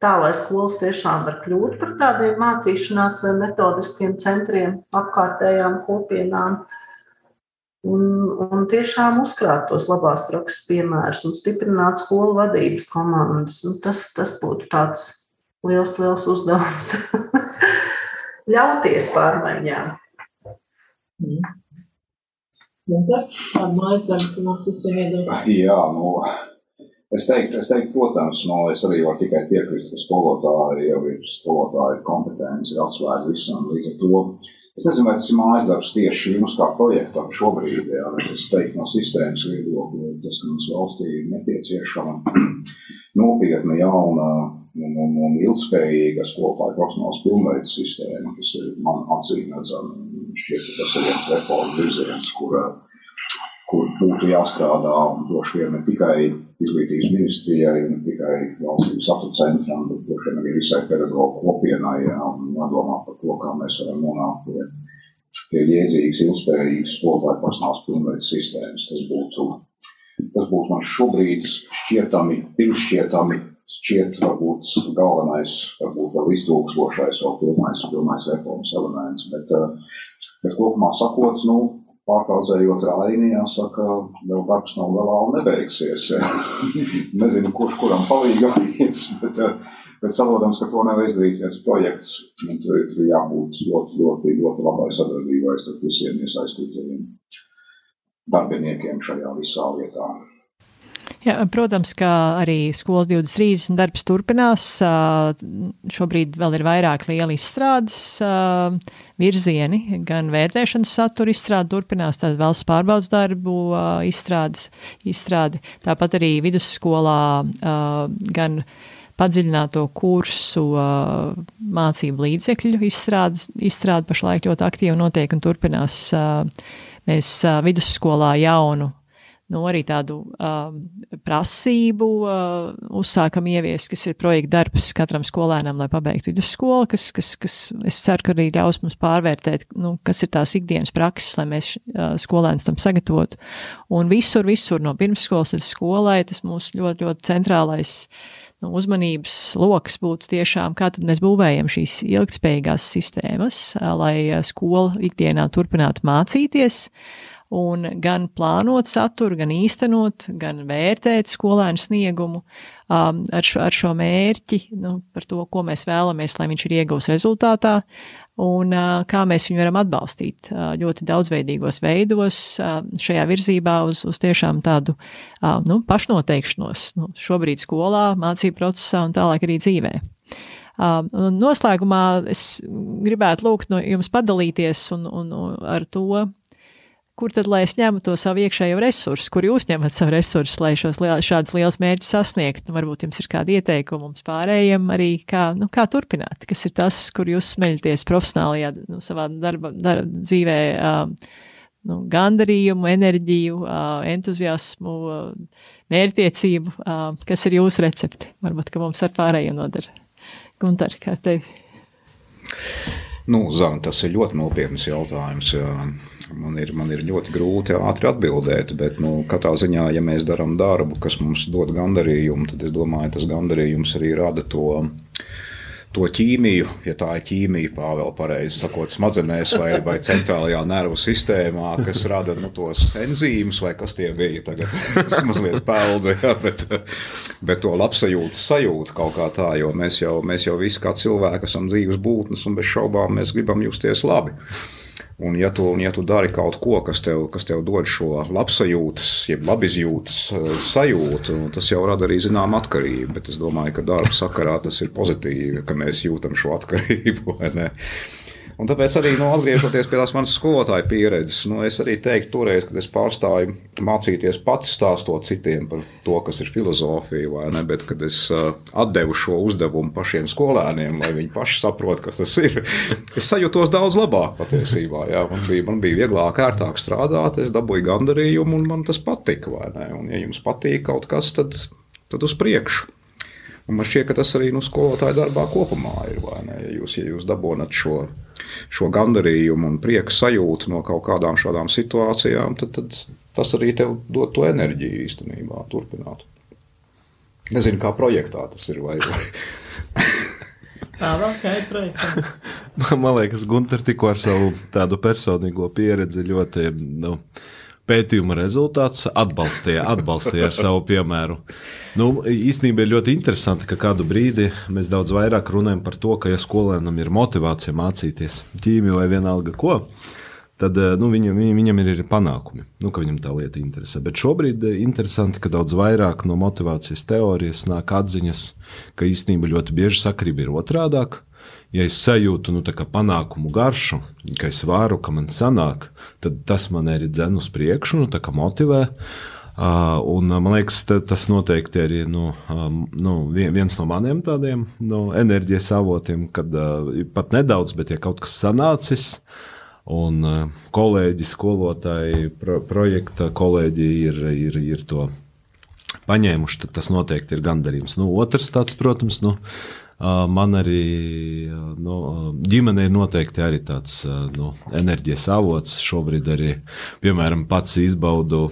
tā lai skolas tiešām var kļūt par tādiem mācīšanās vai metodiskiem centriem apkārtējām kopienām. Un, un tiešām uzkrāt tos labās prakses piemērus un stiprināt skolu vadības komandas. Nu, tas, tas būtu tāds liels, liels uzdevums. Ļauties pārmaiņām. Mm. Jā, nu, es teiktu, es teiktu, protams, nu, es arī varu tikai piekrist, ka skolotāji jau ir skolotāju kompetence, ir atslēga visam līdz ar to. Es nezinu, vai tas ir mājas darbs tieši jums kā projektam šobrīd, jā, bet es teiktu no sistēmas viedokļa, tas, ka mums valstī ir nepieciešama nopietna jauna un, un, un ilgspējīga skolotāju profesionāls pilnveids sistēma, kas ir man acīm redzama. Šķiet, ka tas ir viens reformu virziens, kur, kur būtu jāstrādā droši vien ne tikai izglītības ministrijai, ne tikai valsts visaptvaru centram, bet droši vien arī visai pedagoģu kopienai un jādomā par to, kā mēs varam nonākt pie, pie jēdzīgas, ilgspējīgas skolotāju profesionāls pilnveids sistēmas. Tas būtu, tas būtu man šobrīd šķietami, pirmšķietami šķiet varbūt galvenais, varbūt vēl iztūkstošais, vēl pirmais, pirmais reformas elements. Bet, eh, bet kopumā sakot, nu, pārtraucējot rāini, jāsaka, vēl darbs nav galā un nebeigsies. Nezinu, kurš kuram palīgājies, bet, bet saprotams, ka to nevar izdarīt viens projekts. Tur ir jābūt ļoti, ļoti, ļoti labai sadarbībai starp visiem iesaistītajiem darbiniekiem šajā visā lietā. Jā, protams, ka arī skolas 2030 darbs turpinās. Šobrīd vēl ir vairāk lieli izstrādes virzieni, gan vērtēšanas satura izstrāde turpinās, tad valsts pārbaudas darbu izstrādes, izstrādi. Tāpat arī vidusskolā gan padziļināto kursu mācību līdzekļu izstrāde, izstrāde pašlaik ļoti aktīvi notiek un turpinās. Mēs vidusskolā jaunu nu, arī tādu uh, prasību uh, uzsākam ieviest, kas ir projekta darbs katram skolēnam, lai pabeigtu vidusskolu, kas, kas, kas es ceru, ka arī ļaus mums pārvērtēt, nu, kas ir tās ikdienas prakses, lai mēs uh, skolēnus tam sagatavotu. Un visur, visur no pirmsskolas līdz skolai tas mūsu ļoti, ļoti centrālais nu, uzmanības lokus būtu tiešām, kā mēs būvējam šīs ilgspējīgās sistēmas, uh, lai uh, skola ikdienā turpinātu mācīties, un gan plānot saturu, gan īstenot, gan vērtēt skolēnu sniegumu um, ar, šo, ar šo mērķi, nu, par to, ko mēs vēlamies, lai viņš ir iegūs rezultātā, un uh, kā mēs viņu varam atbalstīt uh, ļoti daudzveidīgos veidos uh, šajā virzībā uz, uz tiešām tādu uh, nu, pašnoteikšanos nu, šobrīd skolā, mācību procesā un tālāk arī dzīvē. Uh, noslēgumā es gribētu lūgt no jums padalīties un, un, un ar to, kur tad lai es ņemu to savu iekšējo resursu, kur jūs ņemat savu resursu, lai šos liel, šādus liels mērķus sasniegtu. Nu, varbūt jums ir kādi ieteikumi mums pārējiem arī, kā, nu, kā turpināt, kas ir tas, kur jūs smeļaties profesionālajā, nu, savā darba, darba dzīvē, uh, nu, gandarījumu, enerģiju, uh, entuziasmu, uh, mērķtiecību, uh, kas ir jūsu recepti. Varbūt, ka mums ar pārējiem nodara. Gunter, kā tevi? Nu, Zana, tas ir ļoti nopietns jautājums. Jā. Man ir, man ir ļoti grūti ātri atbildēt, bet nu, katrā ziņā, ja mēs darām darbu, kas mums dod gandarījumu, tad es domāju, tas gandarījums arī rada to to ķīmiju, ja tā ir ķīmija, Pāvēl, pareizi sakot, smadzenēs vai, vai centrālajā nervu sistēmā, kas rada nu, tos enzīmus, vai kas tie bija. Tagad es mazliet peldu, ja, bet, bet to labsajūtas sajūta kaut kā tā, jo mēs jau, mēs jau visi kā cilvēki esam dzīves būtnes un bez šaubām mēs gribam justies labi. Un, ja tu, un ja tu dari kaut ko, kas tev, kas tev dod šo labsajūtas, jeb labizjūtas eh, sajūtu, tas jau rada arī zināmu atkarību. Bet es domāju, ka darba sakarā tas ir pozitīvi, ka mēs jūtam šo atkarību. Un tāpēc arī nu, atgriežoties pie tās manas skolotāja pieredzes, nu, es arī teiktu, toreiz, kad es pārstāju mācīties pats stāstot citiem par to, kas ir filozofija, vai ne, bet kad es uh, atdevu šo uzdevumu pašiem skolēniem, lai viņi paši saprot, kas tas ir, es sajūtos daudz labāk patiesībā. Jā, man, bija, man bija vieglāk, ērtāk strādāt, es dabūju gandarījumu un man tas patika, vai ne? Un ja jums patīk kaut kas, tad, tad uz priekšu. Un man šķiet, ka tas arī nu, skolotāju darbā kopumā ir. Ja jūs, ja jūs dabūjat šo, šo gandarījumu un prieku sajūtu no kaut kādām šādām situācijām, tad, tad tas arī tev dod to enerģiju īstenībā turpināt. Nezinu, kā projektā tas ir. Vai, vai. Tā vēl kā ir projektā. Man liekas, Gunter tikko ar savu tādu personīgo pieredzi ļoti nu, pētījuma rezultātus, atbalstīja, atbalstīja ar savu piemēru. Nu, īstenībā ir ļoti interesanti, ka kādu brīdi mēs daudz vairāk runājam par to, ka, ja skolēnam ir motivācija mācīties ķīmiju vai vienalga ko, tad nu, viņam, viņam ir arī panākumi, nu, ka viņam tā lieta interesē. Bet šobrīd ir interesanti, ka daudz vairāk no motivācijas teorijas nāk atziņas, ka īstenībā ļoti bieži sakarība ir otrādāk ja es sajūtu nu, panākumu garšu, ka es varu, ka man sanāk, tad tas man arī dzen uz priekšu, nu, motivē. Uh, un, man liekas, tas noteikti ir nu, um, nu, viens no maniem tādiem nu, enerģijas avotiem, kad uh, pat nedaudz, bet ja kaut kas sanācis, un uh, kolēģi, skolotāji, pro, projekta kolēģi ir, ir, ir to paņēmuši, tad tas noteikti ir gandarījums. Nu, otrs tāds, protams, nu, Man arī nu, ģimene ir noteikti arī tāds nu, enerģijas avots. Šobrīd arī, piemēram, pats izbaudu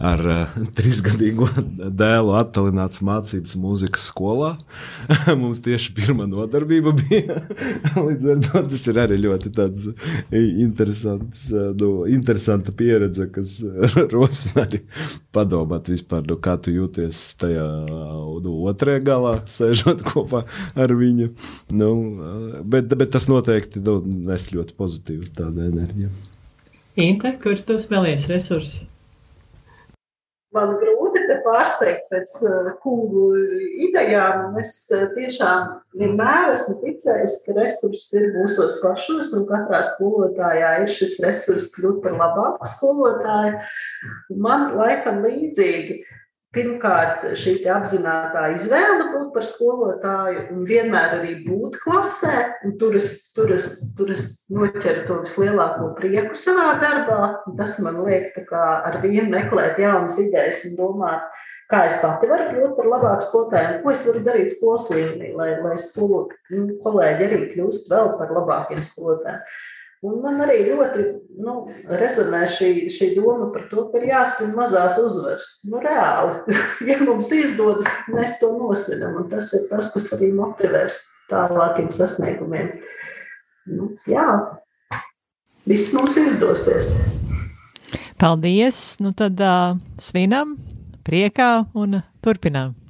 ar trīsgadīgo dēlu attālināts mācības mūzikas skolā. Mums tieši pirmā nodarbība bija. Līdz ar to tas ir arī ļoti interesants, nu, interesanta pieredze, kas rosina arī padomāt vispār, nu, kā tu jūties tajā nu, otrajā galā, sēžot kopā ar viņu. Nu, bet, bet tas noteikti nu, nes ļoti pozitīvas tādu enerģiju. Inte, kur tu spēlējies resursi? Man grūti te pārsteigt pēc uh, kungu idejām. Es uh, tiešām vienmēr esmu ticējis, ka resursi ir mūsos pašos, un katrā skolotājā ir šis resurs kļūt par labāku skolotāju. Man laikam līdzīgi Pirmkārt, šī apzināta izvēle būt par skolotāju un vienmēr arī būt klasē. Tur es, tur, es, tur es noķeru to vislielāko prieku savā darbā. Tas man liek ar vienu meklēt jaunas idejas un domāt, kā es pati varu kļūt par labāku skolotāju, ko es varu darīt skolas līmenī, lai, lai skolu, kolēģi arī kļūst vēl par labākiem skolotājiem. Un man arī ļoti nu, rezonē šī, šī doma par to, ka ir jāsvin mazās uzvaras. Nu, reāli, ja mums izdodas, mēs to nosvinam. Tas ir tas, kas arī motivēs tālākiem sasniegumiem. Nu, jā, viss mums izdosies. Paldies! Nu tad uh, svinam, priekā un turpinām!